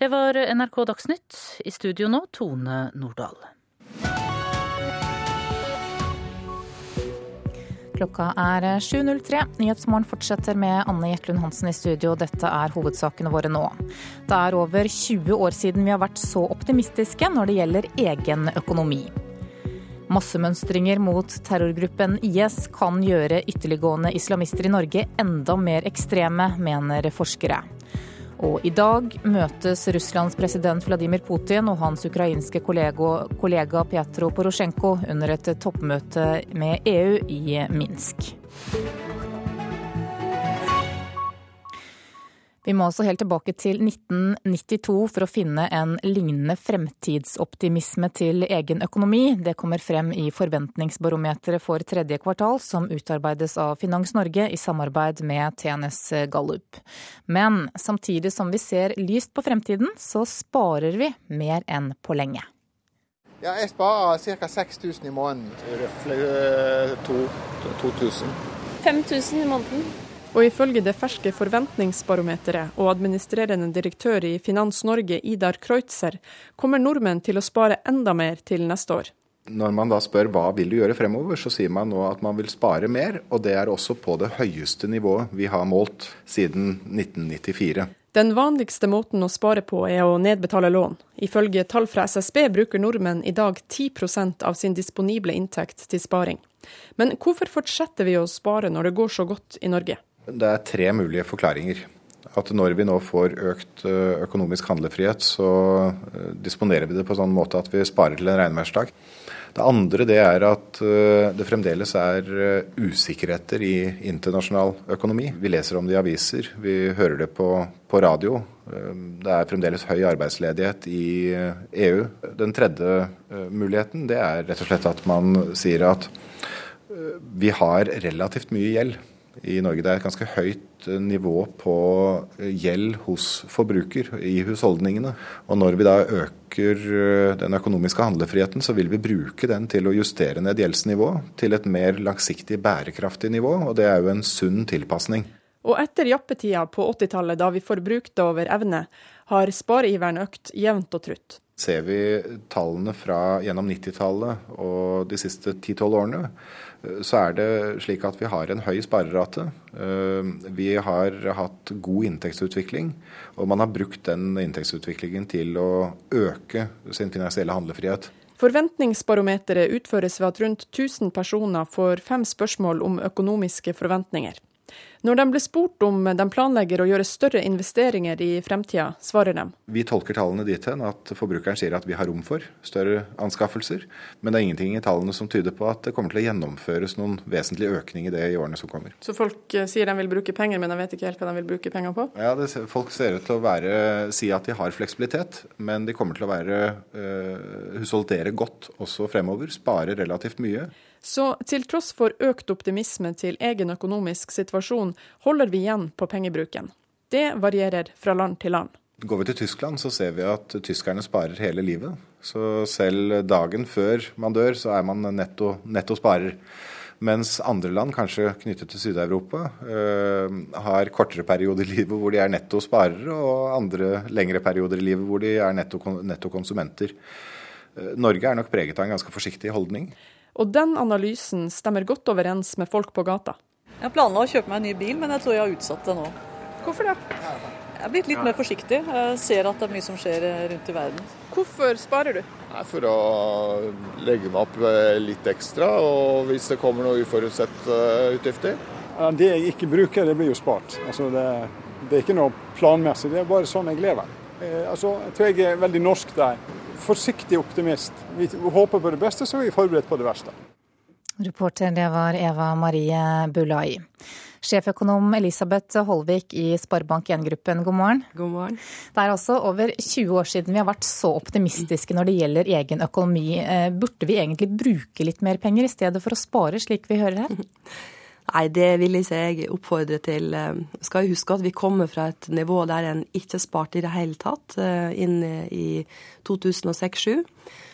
Det var NRK Dagsnytt. I studio nå, Tone Nordahl. Klokka er 7.03. Nyhetsmorgen fortsetter med Anne Jetlund Hansen i studio. Dette er hovedsakene våre nå. Det er over 20 år siden vi har vært så optimistiske når det gjelder egen økonomi. Massemønstringer mot terrorgruppen IS kan gjøre ytterliggående islamister i Norge enda mer ekstreme, mener forskere. Og i dag møtes Russlands president Vladimir Putin og hans ukrainske kollega, kollega Petro Porosjenko under et toppmøte med EU i Minsk. Vi må også helt tilbake til 1992 for å finne en lignende fremtidsoptimisme til egen økonomi. Det kommer frem i Forventningsbarometeret for tredje kvartal, som utarbeides av Finans Norge i samarbeid med TNS Gallup. Men samtidig som vi ser lyst på fremtiden, så sparer vi mer enn på lenge. Ja, jeg sparer ca. 6000 i måneden. Røftlig 2000. 5000 i måneden. Og ifølge det ferske forventningsbarometeret og administrerende direktør i Finans Norge, Idar Kreutzer, kommer nordmenn til å spare enda mer til neste år. Når man da spør hva vil du gjøre fremover, så sier man nå at man vil spare mer, og det er også på det høyeste nivået vi har målt siden 1994. Den vanligste måten å spare på er å nedbetale lån. Ifølge tall fra SSB bruker nordmenn i dag 10% av sin disponible inntekt til sparing. Men hvorfor fortsetter vi å spare når det går så godt i Norge? Det er tre mulige forklaringer. At når vi nå får økt eh, økonomisk handlefrihet, så eh, disponerer vi det på sånn måte at vi sparer til en regnværsdag. Det andre det er at eh, det fremdeles er usikkerheter i internasjonal økonomi. Vi leser om det i aviser, vi hører det på, på radio. Det er fremdeles høy arbeidsledighet i EU. E Den tredje muligheten det er rett og slett at man sier at vi har relativt mye gjeld i Norge. Det er et ganske høyt eh, nivå på eh, gjeld hos forbruker i husholdningene. Og når vi da øker eh, den økonomiske handlefriheten, så vil vi bruke den til å justere ned gjeldsnivået til et mer langsiktig bærekraftig nivå, og det er jo en sunn tilpasning. Og etter jappetida på 80-tallet, da vi forbrukte over evne, har spareiveren økt jevnt og trutt. Ser vi tallene fra gjennom 90-tallet og de siste 10-12 årene, så er det slik at vi har en høy sparerate. Eh, vi har hatt god inntektsutvikling, og man har brukt den inntektsutviklingen til å øke sin finansielle handlefrihet. Forventningsbarometeret utføres ved at rundt 1000 personer får fem spørsmål om økonomiske forventninger. Når de blir spurt om de planlegger å gjøre større investeringer i fremtida, svarer de. Vi tolker tallene dit hen at forbrukeren sier at vi har rom for større anskaffelser. Men det er ingenting i tallene som tyder på at det kommer til å gjennomføres noen vesentlig økning i det i årene som kommer. Så folk eh, sier de vil bruke penger, men de vet ikke helt hva de vil bruke penger på? Ja, det, folk ser ut til å være, si at de har fleksibilitet, men de kommer til å være øh, husholdere godt også fremover. Spare relativt mye. Så til tross for økt optimisme til egen økonomisk situasjon, holder vi igjen på pengebruken. Det varierer fra land til land. Går vi til Tyskland, så ser vi at tyskerne sparer hele livet. Så selv dagen før man dør, så er man netto, netto sparer. Mens andre land, kanskje knyttet til Sør-Europa, øh, har kortere perioder i livet hvor de er netto sparere, og andre lengre perioder i livet hvor de er netto, netto konsumenter. Øh, Norge er nok preget av en ganske forsiktig holdning. Og den analysen stemmer godt overens med folk på gata. Jeg planla å kjøpe meg en ny bil, men jeg tror jeg har utsatt det nå. Hvorfor det? Jeg er blitt litt mer forsiktig. Jeg ser at det er mye som skjer rundt i verden. Hvorfor sparer du? For å legge meg opp eh, litt ekstra, og hvis det kommer noe uforutsett eh, utgifter. Det jeg ikke bruker, det blir jo spart. Altså det, det, er ikke noe planmessig, det er bare sånn jeg lever. Eh, altså, jeg tror jeg er veldig norsk der forsiktig optimist. Vi håper på det beste, så er vi forberedt på det verste. Reporter det var Eva Marie Bulai. Sjeføkonom Elisabeth Holvik i Sparebank1-gruppen, god morgen. God morgen. Det er altså over 20 år siden vi har vært så optimistiske når det gjelder egen økonomi. Eh, burde vi egentlig bruke litt mer penger i stedet for å spare, slik vi hører her? <laughs> Nei, det vil ikke jeg oppfordre til. Eh, skal jo huske at vi kommer fra et nivå der en ikke sparte i det hele tatt, eh, inn i 2006-2007.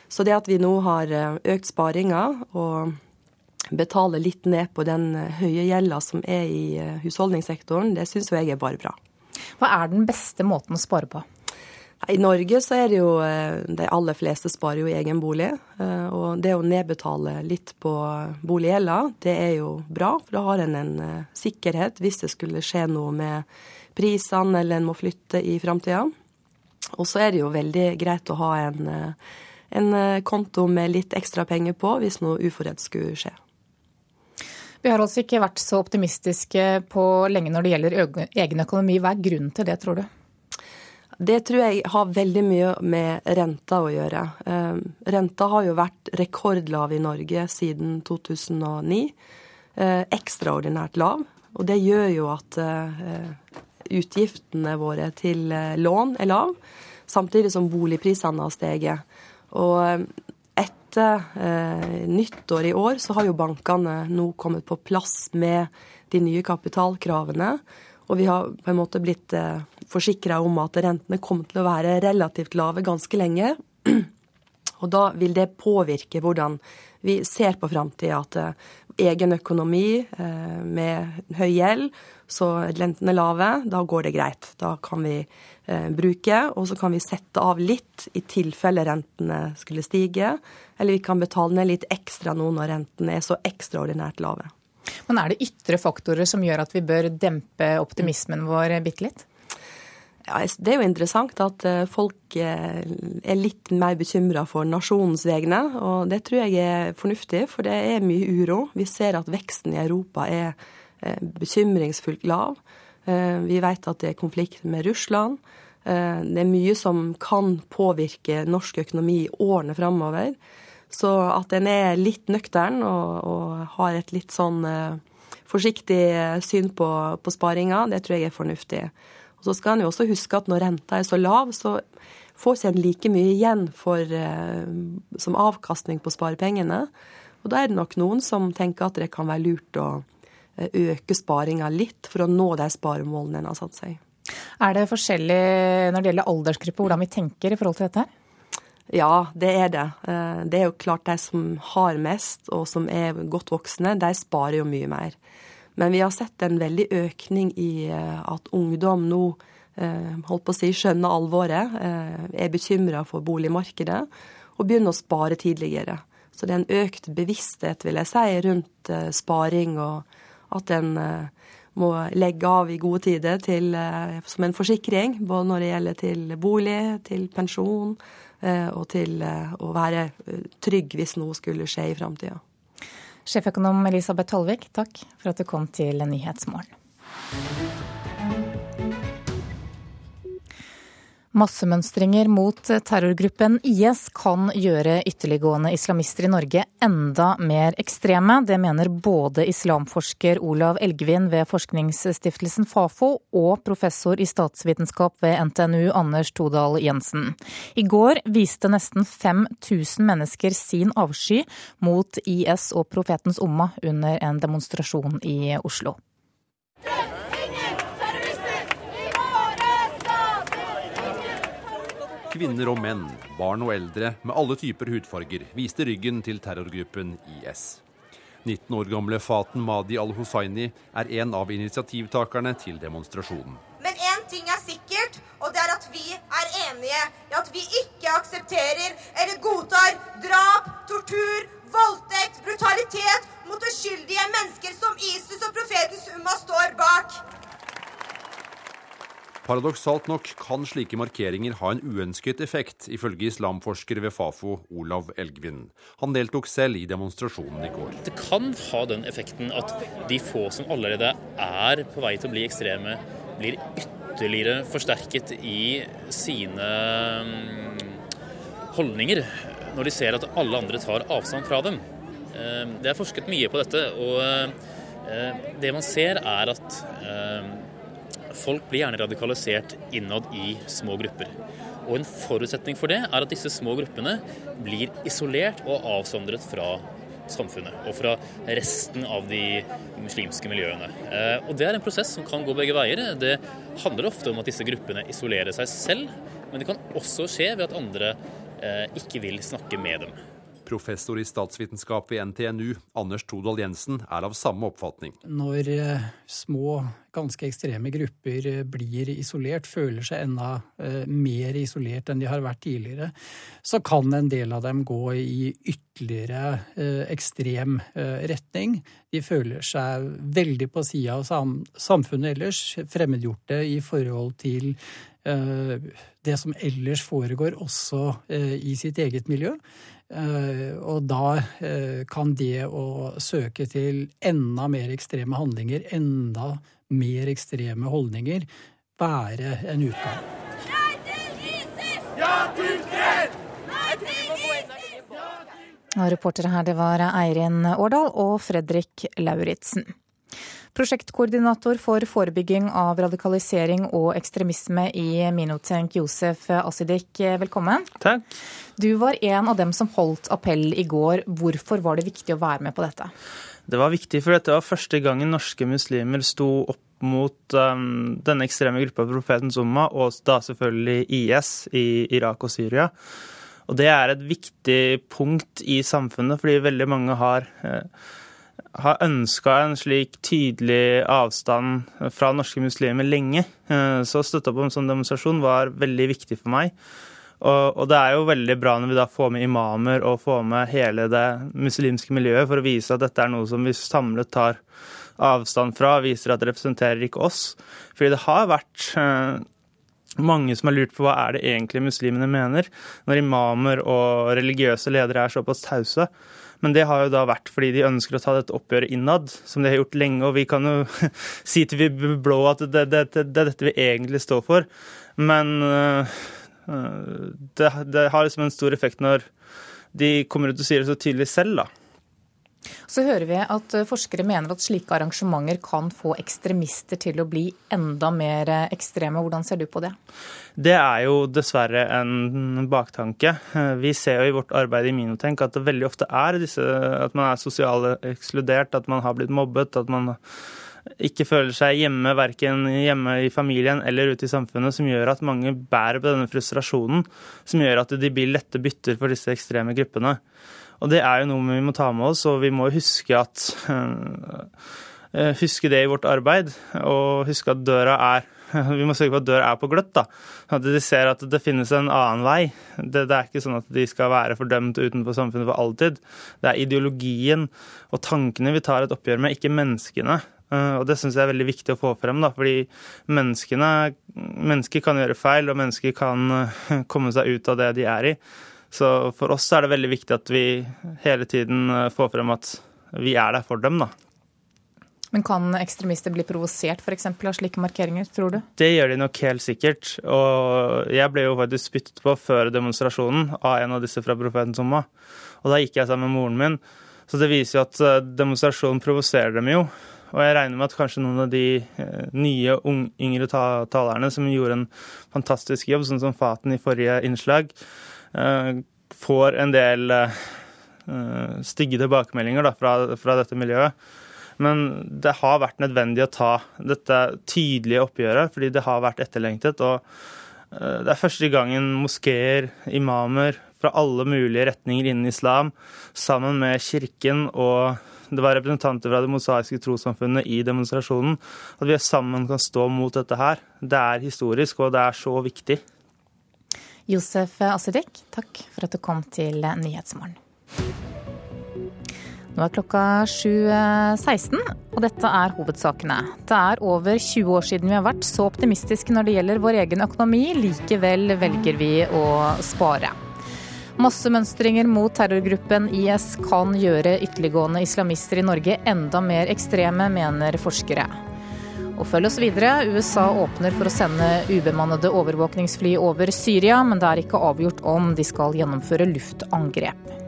Så det at vi nå har eh, økt sparinga og betaler litt ned på den høye gjelda som er i husholdningssektoren, det syns jeg er bare bra. Hva er den beste måten å spare på? I Norge så er det jo eh, De aller fleste sparer jo i egen bolig. Eh, og det å nedbetale litt på boliggjelda, det er jo bra. For da har en en eh, sikkerhet hvis det skulle skje noe med prisene eller en må flytte i framtida. Og så er det jo veldig greit å ha en, en konto med litt ekstra penger på hvis noe uforrett skulle skje. Vi har altså ikke vært så optimistiske på lenge når det gjelder egen økonomi. Hva er grunnen til det, tror du? Det tror jeg har veldig mye med renta å gjøre. Ehm, renta har jo vært rekordlav i Norge siden 2009. Eh, ekstraordinært lav. Og det gjør jo at eh, utgiftene våre til eh, lån er lav, samtidig som boligprisene har steget. Og etter nyttår i år så har jo bankene nå kommet på plass med de nye kapitalkravene. Og vi har på en måte blitt eh, forsikra om at rentene kommer til å være relativt lave ganske lenge. <clears throat> Og da vil det påvirke hvordan vi ser på framtida. At uh, egen økonomi uh, med høy gjeld, så rentene lave, da går det greit. Da kan vi uh, bruke, og så kan vi sette av litt i tilfelle rentene skulle stige. Eller vi kan betale ned litt ekstra nå når rentene er så ekstraordinært lave. Men er det ytre faktorer som gjør at vi bør dempe optimismen vår bitte litt? Ja, det er jo interessant at eh, folk eh, er litt mer bekymra for nasjonens vegne. Og det tror jeg er fornuftig, for det er mye uro. Vi ser at veksten i Europa er eh, bekymringsfullt lav. Vi vet at det er konflikt med Russland. Det er mye som kan påvirke norsk økonomi i årene framover. Så at en er litt nøktern og, og har et litt sånn forsiktig syn på, på sparinga, det tror jeg er fornuftig. Og så skal en jo også huske at når renta er så lav, så får ikke en like mye igjen for, eh, som avkastning på sparepengene. Og da er det nok noen som tenker at det kan være lurt å eh, øke sparinga litt for å nå de sparemålene en har satt seg. Er det forskjellig når det gjelder aldersgruppe, hvordan vi tenker i forhold til dette? Ja, det er det. Eh, det er jo klart de som har mest, og som er godt voksne, de sparer jo mye mer. Men vi har sett en veldig økning i eh, at ungdom nå eh, holdt på å si, skjønner alvoret, er bekymra for boligmarkedet og begynner å spare tidligere. Så det er en økt bevissthet, vil jeg si, rundt sparing, og at en må legge av i gode tider til, som en forsikring, både når det gjelder til bolig, til pensjon og til å være trygg hvis noe skulle skje i framtida. Sjeføkonom Elisabeth Tollvik, takk for at du kom til Nyhetsmorgen. Massemønstringer mot terrorgruppen IS kan gjøre ytterliggående islamister i Norge enda mer ekstreme. Det mener både islamforsker Olav Elgvin ved forskningsstiftelsen Fafo og professor i statsvitenskap ved NTNU Anders Todal Jensen. I går viste nesten 5000 mennesker sin avsky mot IS og profetens umma under en demonstrasjon i Oslo. Kvinner og menn, barn og eldre med alle typer hudfarger viste ryggen til terrorgruppen IS. 19 år gamle Faten Madi al-Hussaini er en av initiativtakerne til demonstrasjonen. Men én ting er sikkert, og det er at vi er enige i at vi ikke aksepterer eller godtar drap, tortur, voldtekt, brutalitet mot uskyldige mennesker som ISIS og profetens Umma står bak. Paradoksalt nok kan slike markeringer ha en uønsket effekt, ifølge islamforsker ved Fafo, Olav Elgvin. Han deltok selv i demonstrasjonen i går. Det kan ha den effekten at de få som allerede er på vei til å bli ekstreme, blir ytterligere forsterket i sine mm, holdninger når de ser at alle andre tar avstand fra dem. Eh, det er forsket mye på dette, og eh, det man ser er at eh, Folk blir gjerne radikalisert innad i små grupper. Og En forutsetning for det er at disse små gruppene blir isolert og avsondret fra samfunnet og fra resten av de muslimske miljøene. Eh, og Det er en prosess som kan gå begge veier. Det handler ofte om at disse gruppene isolerer seg selv, men det kan også skje ved at andre eh, ikke vil snakke med dem. Professor i statsvitenskap ved NTNU, Anders Todal Jensen, er av samme oppfatning. Når eh, små, ganske ekstreme grupper eh, blir isolert, føler seg enda eh, mer isolert enn de har vært tidligere, så kan en del av dem gå i ytterligere ekstrem retning. De føler seg veldig på sida av samfunnet ellers, fremmedgjorte i forhold til det som ellers foregår også i sitt eget miljø. Eh, og da eh, kan det å søke til enda mer ekstreme handlinger, enda mer ekstreme holdninger, være en utgang. Nei til ISIS! Ja til fred! Nei til ISIS! Og reportere her, det var Eirin Årdal og Fredrik Lauritzen. Prosjektkoordinator for forebygging av radikalisering og ekstremisme i Minotenk, Josef Asidik, velkommen. Takk. Du var en av dem som holdt appell i går. Hvorfor var det viktig å være med på dette? Det var viktig, for dette var første gangen norske muslimer sto opp mot um, denne ekstreme gruppa profeten Zuma, og da selvfølgelig IS i Irak og Syria. Og det er et viktig punkt i samfunnet, fordi veldig mange har, har ønska en slik tydelig avstand fra norske muslimer lenge. Så å støtte opp om en sånn demonstrasjon var veldig viktig for meg. Og, det er jo veldig bra når vi da får med imamer og får med hele det muslimske miljøet for å vise at dette er noe som vi samlet tar avstand fra, viser at det representerer ikke oss. Fordi det har vært eh, mange som har lurt på hva er det egentlig muslimene mener, når imamer og religiøse ledere er såpass tause. Men det har jo da vært fordi de ønsker å ta dette oppgjøret innad, som de har gjort lenge. Og vi kan jo <laughs> si til vi blå at det, det, det, det er dette vi egentlig står for. Men uh, det, det, har liksom en stor effekt når de kommer ut og sier det så tydelig selv, da. Så hører vi at forskere mener at slike arrangementer kan få ekstremister til å bli enda mer ekstreme. Hvordan ser du på det? Det er jo dessverre en baktanke. Vi ser jo i vårt arbeid i Minotenk at det veldig ofte er disse, at man er sosialt ekskludert, at man har blitt mobbet, at man ikke føler seg hjemme, verken hjemme i familien eller ute i samfunnet, som gjør at mange bærer på denne frustrasjonen, som gjør at de blir lette bytter for disse ekstreme gruppene. Og det er jo noe vi må ta med oss, og vi må huske at Huske det i vårt arbeid, og huske at døra er <laughs> vi må sørge for at døra er på gløtt. da. At de ser at det finnes en annen vei. Det, det, er ikke sånn at de skal være fordømt utenfor samfunnet for alltid. Det er ideologien og tankene vi tar et oppgjør med, ikke menneskene. Eh, og det syns jeg er veldig viktig å få frem, da, fordi mennesker kan gjøre feil, og mennesker kan eh, komme seg ut av det de er i. Så for oss er det veldig viktig at vi hele tiden eh, får frem at vi er der for dem, da. Men kan ekstremister bli provosert f.eks. av slike markeringer, tror du? Det gjør de nok helt sikkert. Og jeg ble jo faktisk spyttet på før demonstrasjonen av en av disse fra Profetens Somma. Og da gikk jeg sammen med moren min. Så det viser jo at demonstrasjonen provoserer dem jo. Og jeg regner med at kanskje noen av de eh, nye, yngre talerne som gjorde en fantastisk jobb, sånn som Faten i forrige innslag, eh, får en del eh, stygge tilbakemeldinger da, fra, fra dette miljøet. Men det har vært nødvendig å ta dette tydelige oppgjøret, fordi det har vært etterlengtet. og det er første gangen moskeer, imamer fra alle mulige retninger innen islam, sammen med kirken og det var representanter fra det mosaiske trossamfunnet i demonstrasjonen. At vi sammen kan stå mot dette her. Det er historisk, og det er så viktig. Josef Asedek, takk for at du kom til Nyhetsmorgen. Nå er klokka 7.16, og dette er hovedsakene. Det er over 20 år siden vi har vært så optimistiske når det gjelder vår egen økonomi. Likevel velger vi å spare. Massemønstringer mot terrorgruppen IS kan gjøre ytterliggående islamister i Norge enda mer ekstreme, mener forskere. Og følg oss videre. USA åpner for å sende ubemannede overvåkningsfly over Syria, men det er ikke avgjort om de skal gjennomføre luftangrep.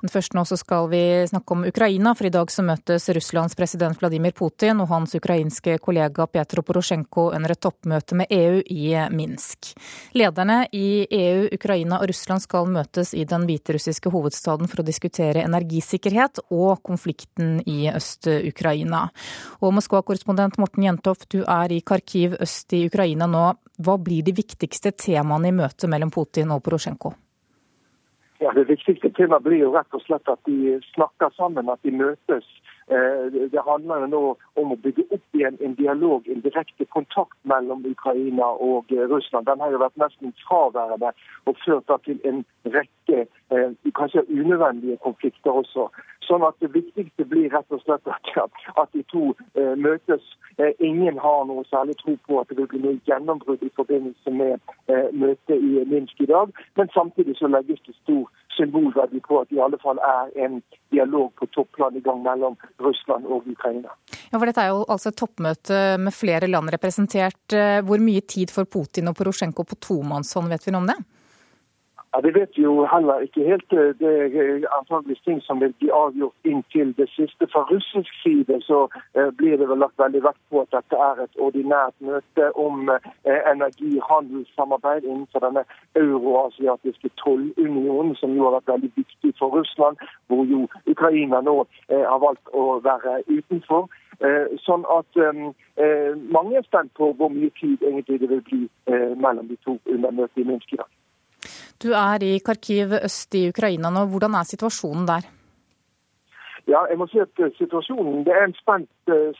Men først nå så skal vi snakke om Ukraina, for i dag så møtes Russlands president Vladimir Putin og hans ukrainske kollega Petro Porosjenko under et toppmøte med EU i Minsk. Lederne i EU, Ukraina og Russland skal møtes i den hviterussiske hovedstaden for å diskutere energisikkerhet og konflikten i Øst-Ukraina. Og Moskva-korrespondent Morten Jentoft, du er i Kharkiv øst i Ukraina nå. Hva blir de viktigste temaene i møtet mellom Putin og Porosjenko? Ja, Det viktigste temaet blir jo rett og slett at de snakker sammen, at de møtes. Eh, det handler nå om å bygge opp igjen en dialog, en direkte kontakt mellom Ukraina og eh, Russland. Den har jo vært nesten fraværende og ført til en rekke eh, kanskje unødvendige konflikter også. Sånn at Det viktigste blir rett og slett at de to eh, møtes. Eh, ingen har noe særlig tro på at det vil bli noe gjennombrudd i forbindelse med eh, møtet i Minsk i dag. Men samtidig så legges det stor symbolverdi på at det i alle fall er en dialog på topplan i gang mellom Russland og Ukraina. Ja, for Dette er jo altså et toppmøte med flere land representert. Eh, hvor mye tid får Putin og Porosjenko på tomannshånd, vet vi noe om det? Ja, Det vet vi jo heller ikke helt. Det er antageligvis ting som vil bli avgjort inntil det siste. Fra russisk side så eh, blir det vel lagt veldig vekt på at dette er et ordinært møte om eh, energihandelssamarbeid innenfor denne euroasiatiske tollunionen, som jo har vært veldig viktig for Russland, hvor jo Ukraina nå eh, har valgt å være utenfor. Sånn at mange er spent på hvor mye tid egentlig det vil bli mellom de to under møtet i Minsk i dag. Du er i Kharkiv øst i Ukraina nå. Hvordan er situasjonen der? Ja, jeg må si at situasjonen, Det er en spent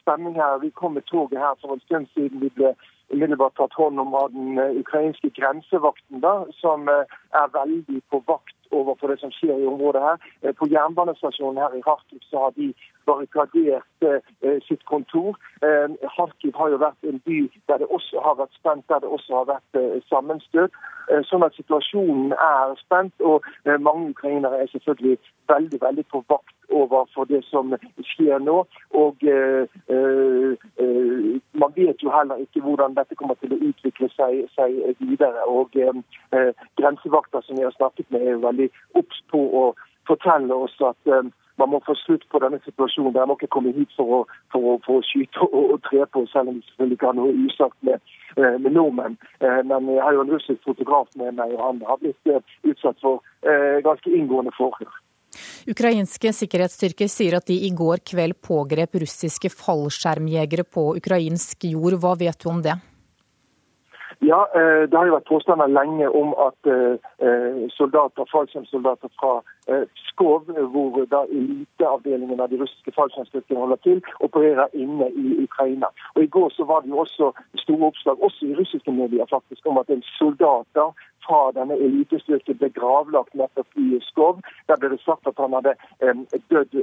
stemning her. Vi kom med toget her for en stund siden. Vi ble umiddelbart tatt hånd om av den ukrainske grensevakten, da, som er veldig på vakt overfor det som skjer i området her. Eh, på jernbanestasjonen her i Kharkiv så har de barrikadert eh, sitt kontor. Eh, Kharkiv har jo vært en by der det også har vært spent, der det også har vært eh, sammenstøt. Sånn at situasjonen er spent, og mange ukrainere er selvfølgelig veldig, veldig på vakt overfor det som skjer nå. Og man vet jo heller ikke hvordan dette kommer til å utvikle seg, seg videre. Og grensevakter som vi har snakket med, er jo veldig obs på å fortelle oss at man må få slutt på denne situasjonen. De må ikke komme hit for å, for å, for å skyte og, og, tre på, selv om de selvfølgelig ikke har noe usagt med, eh, med nordmenn. Eh, men jeg har jo en russisk fotograf med meg, og han har blitt eh, utsatt for ganske inngående forhør. Ukrainske sikkerhetsstyrker sier at de i går kveld pågrep russiske fallskjermjegere på ukrainsk jord. Hva vet du om det? Ja, eh, Det har jo vært påstander lenge om at eh, soldater, fallskjermsoldater fra eh, Skov, hvor da eliteavdelingen av de russiske fallskjermstyrkene holder til, opererer inne i Ukraina. Og I går så var det jo også store oppslag, også i russiske medier, faktisk, om at en soldater fra denne elitestyrken ble gravlagt nettopp i Skov. Der ble det sagt at han hadde dødd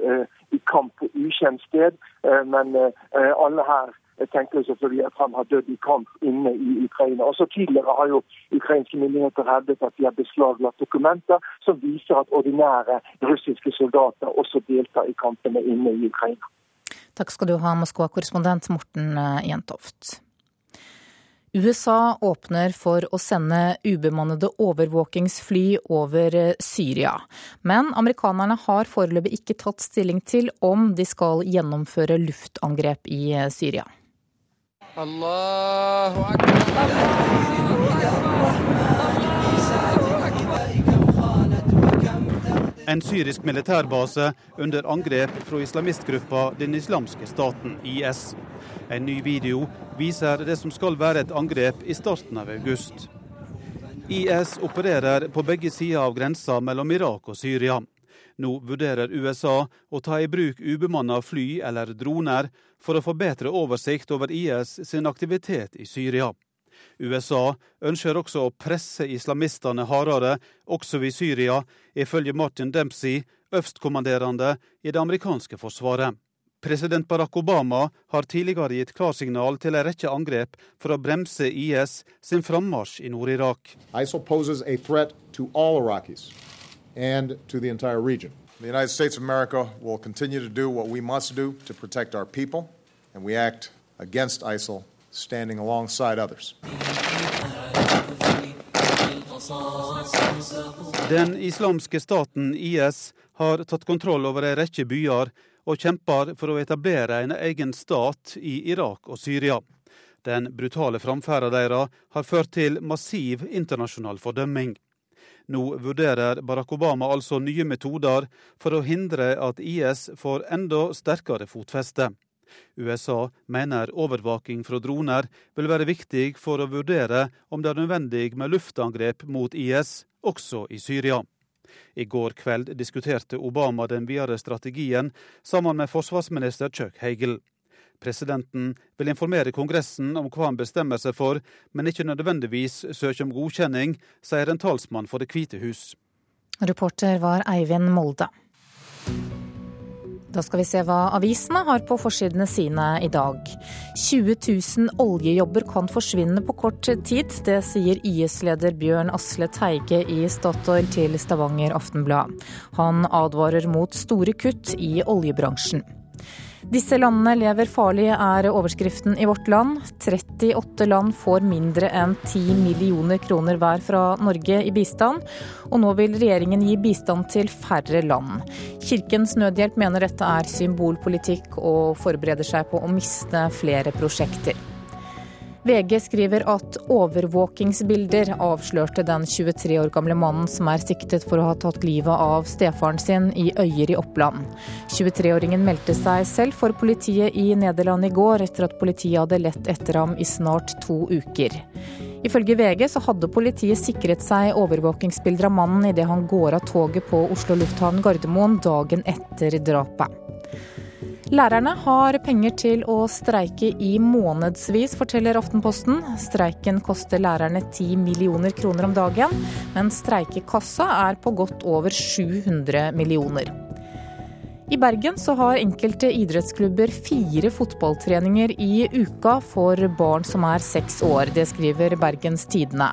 i kamp på ukjent sted, men alle her jeg tenker selvfølgelig at han har dødd i kamp inne i Ukraina. Også Tidligere har jo ukrainske myndigheter hevdet at de har beslaglagt dokumenter som viser at ordinære russiske soldater også deltar i kampene inne i Ukraina. Takk skal du ha, Moskva-korrespondent Morten eh, Jentoft. USA åpner for å sende ubemannede overvåkingsfly over eh, Syria. Men amerikanerne har foreløpig ikke tatt stilling til om de skal gjennomføre luftangrep i eh, akbar. En syrisk militærbase under angrep fra islamistgruppa Den islamske staten, IS. En ny video viser det som skal være et angrep i starten av august. IS opererer på begge sider av grensa mellom Irak og Syria. Nå vurderer USA å ta i bruk ubemanna fly eller droner for å få bedre oversikt over IS sin aktivitet i Syria. USA ønsker også å presse islamistene hardere, også i Syria, ifølge Martin Dempsey, øverstkommanderende i det amerikanske forsvaret. President Barack Obama har tidligere gitt klarsignal til en rekke angrep for å bremse IS sin frammarsj i Nord-Irak. ISIL poses a threat to all Iraqis and to the entire region. The United States of America will continue to do what we must do to protect our people, and we act against ISIL, standing alongside others. Den islamske staten IS har tatt kontroll over en rekke byer og kjemper for å etablere en egen stat i Irak og Syria. Den brutale framferda deres har ført til massiv internasjonal fordømming. Nå vurderer Barack Obama altså nye metoder for å hindre at IS får enda sterkere fotfeste. USA mener overvåking fra droner vil være viktig for å vurdere om det er nødvendig med luftangrep mot IS, også i Syria. I går kveld diskuterte Obama den videre strategien sammen med forsvarsminister Chuck Hagel. Presidenten vil informere Kongressen om hva han bestemmer seg for, men ikke nødvendigvis søke om godkjenning, sier en talsmann for Det hvite hus. Reporter var Eivind Molde. Da skal vi se hva avisene har på forsidene sine i dag. 20 000 oljejobber kan forsvinne på kort tid. Det sier YS-leder Bjørn Asle Teige i Statoil til Stavanger Aftenblad. Han advarer mot store kutt i oljebransjen. Disse landene lever farlig, er overskriften i Vårt Land. 38 land får mindre enn 10 millioner kroner hver fra Norge i bistand. Og nå vil regjeringen gi bistand til færre land. Kirkens Nødhjelp mener dette er symbolpolitikk og forbereder seg på å miste flere prosjekter. VG skriver at overvåkingsbilder avslørte den 23 år gamle mannen som er siktet for å ha tatt livet av stefaren sin i Øyer i Oppland. 23-åringen meldte seg selv for politiet i Nederland i går, etter at politiet hadde lett etter ham i snart to uker. Ifølge VG så hadde politiet sikret seg overvåkingsbilder av mannen idet han går av toget på Oslo lufthavn Gardermoen dagen etter drapet. Lærerne har penger til å streike i månedsvis, forteller Aftenposten. Streiken koster lærerne 10 millioner kroner om dagen, men streikekassa er på godt over 700 millioner. I Bergen så har enkelte idrettsklubber fire fotballtreninger i uka for barn som er seks år. Det skriver Bergens Tidende.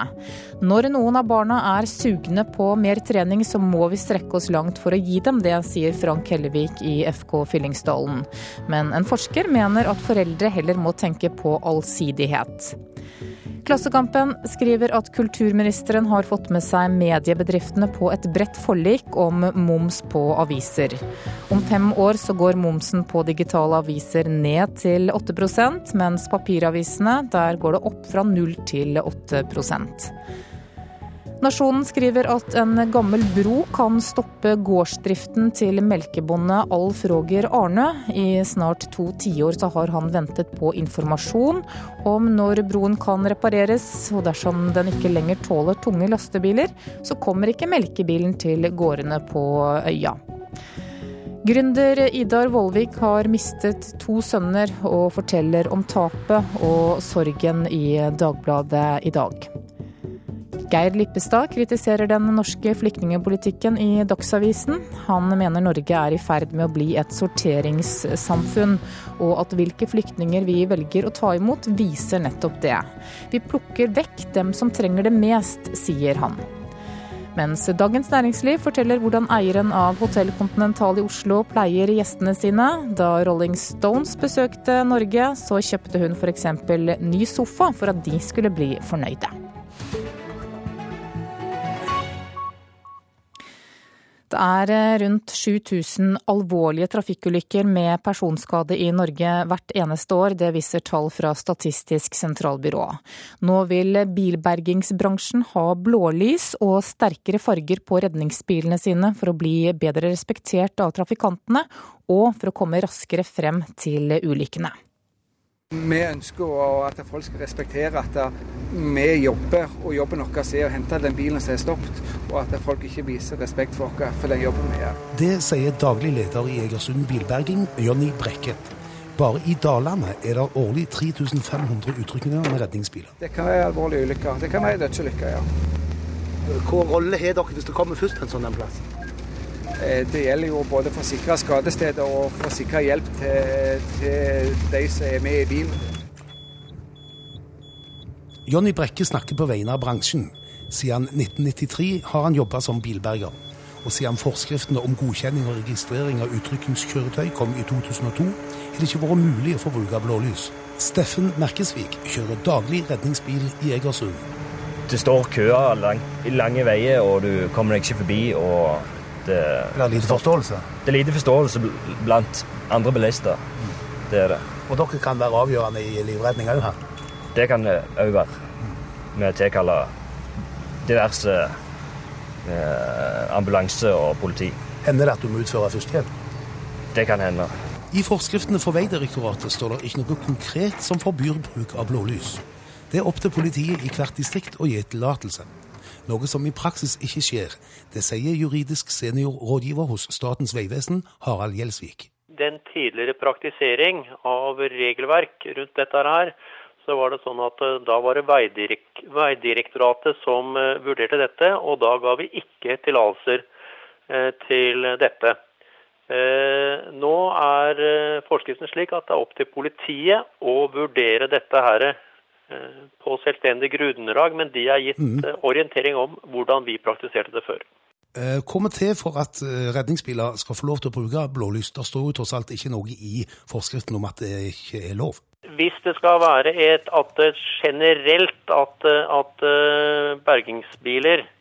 Når noen av barna er sugne på mer trening, så må vi strekke oss langt for å gi dem det, sier Frank Hellevik i FK Fyllingsdalen. Men en forsker mener at foreldre heller må tenke på allsidighet. Klassekampen skriver at kulturministeren har fått med seg mediebedriftene på et bredt forlik om moms på aviser. Om fem år så går momsen på digitale aviser ned til 8% mens papiravisene der går det opp fra 0 til 8 Nasjonen skriver at en gammel bro kan stoppe gårdsdriften til melkebonde Alf Roger Arne. I snart to tiår har han ventet på informasjon om når broen kan repareres, og dersom den ikke lenger tåler tunge lastebiler, så kommer ikke melkebilen til gårdene på øya. Gründer Idar Vollvik har mistet to sønner og forteller om tapet og sorgen i Dagbladet i dag. Geir Lippestad kritiserer den norske flyktningepolitikken i Dagsavisen. Han mener Norge er i ferd med å bli et sorteringssamfunn, og at hvilke flyktninger vi velger å ta imot, viser nettopp det. Vi plukker vekk dem som trenger det mest, sier han. Mens Dagens Næringsliv forteller hvordan eieren av Hotell Continental i Oslo pleier gjestene sine. Da Rolling Stones besøkte Norge, så kjøpte hun f.eks. ny sofa for at de skulle bli fornøyde. Det er eh, rundt 7000 alvorlige trafikkulykker med personskade i Norge hvert eneste år. Det viser tall fra Statistisk sentralbyrå. Nå vil bilbergingsbransjen ha blålys og sterkere farger på redningsbilene sine for å bli bedre respektert av trafikantene, og for å komme raskere frem til ulykkene. Vi ønsker at folk skal respektere at vi jobber, og jobben vår er å hente den bilen som er stoppet, og at folk ikke viser respekt for oss for den jobben vi gjør. Det sier daglig leder i Egersund Bilberging, Jonny Brekket. Bare i Dalane er det årlig 3500 utrykninger med redningsbiler. Det kan være alvorlige ulykker. Det kan være dødsulykker, ja. Hvilken rolle har dere hvis det kommer først en sånn plass? Eh, det gjelder jo både for å sikre skadesteder og for å sikre hjelp til, til de som er med i bilen. Jonny Brekke snakker på vegne av bransjen. Siden 1993 har han jobba som bilberger. Og siden forskriftene om godkjenning og registrering av uttrykkingskjøretøy kom i 2002, har det ikke vært mulig å få bruke blålys. Steffen Merkesvik kjører daglig redningsbil i Egersund. Det står køer lang, lange veier, og du kommer deg ikke forbi. og det, det er lite forståelse? Det er lite forståelse blant andre bilister. Det er det. Og dere kan være avgjørende i livredning òg her? Det kan det òg være. Vi tilkaller diverse eh, ambulanse og politi. Hender det at du må utføre førstehjelp? Det kan hende. I forskriftene for Vegdirektoratet står det ikke noe konkret som forbyr bruk av blålys. Det er opp til politiet i hvert distrikt å gi tillatelse noe som i praksis ikke skjer. Det sier juridisk seniorrådgiver hos Statens vegvesen, Harald Gjelsvik. Den tidligere praktisering av regelverk rundt dette her, så var det sånn at eh, da var det Veidirekt, Veidirektoratet som eh, vurderte dette, og da ga vi ikke tillatelser eh, til dette. Nå er forskriften slik at det er opp til politiet å vurdere dette her på selvstendig grunnlag, men de har gitt mm. orientering om hvordan vi praktiserte det før. Eh, kommer til for at redningsbiler skal få lov til å bruke blålys? Det står jo tross alt ikke noe i forskriften om at det ikke er lov? Hvis det skal være et, at generelt at, at bergingsbiler eh,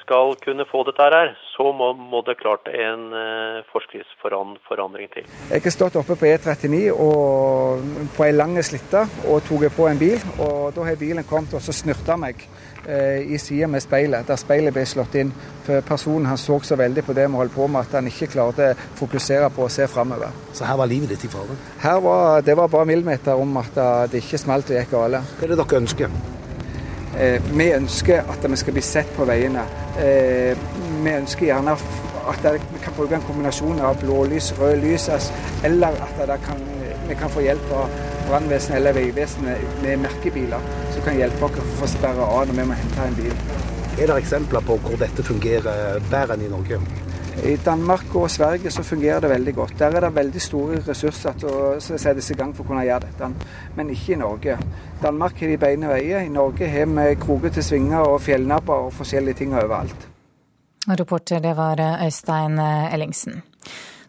skal kunne få dette her, så må, må det klart en eh, forskriftsforandring til. Jeg har stått oppe på E39 og på ei lang slitte og tatt på en bil. og Da har bilen kommet og så snurta meg eh, i sida med speilet, der speilet ble slått inn. For Personen han så så veldig på det vi holdt på med at han ikke klarte å fokusere på å se framover. Så her var livet ditt i fare? Her var, Det var bare millimeter om at det ikke smalt og gikk galt. Hva er det dere ønsker? Eh, vi ønsker at vi skal bli sett på veiene. Eh, vi ønsker gjerne at vi kan bruke en kombinasjon av blålys, rød lys, eller at vi kan få hjelp av brannvesenet eller Vegvesenet med merkebiler som kan hjelpe oss å få sperre av når vi må hente en bil. Er det eksempler på hvor dette fungerer bedre enn i Norge? I Danmark og Sverige så fungerer det veldig godt. Der er det veldig store ressurser til å settes i gang for å kunne gjøre dette, men ikke i Norge. Danmark har de beine veier. I Norge har vi krokete svinger og fjellnabber og forskjellige ting overalt. Reporter det var Øystein Ellingsen.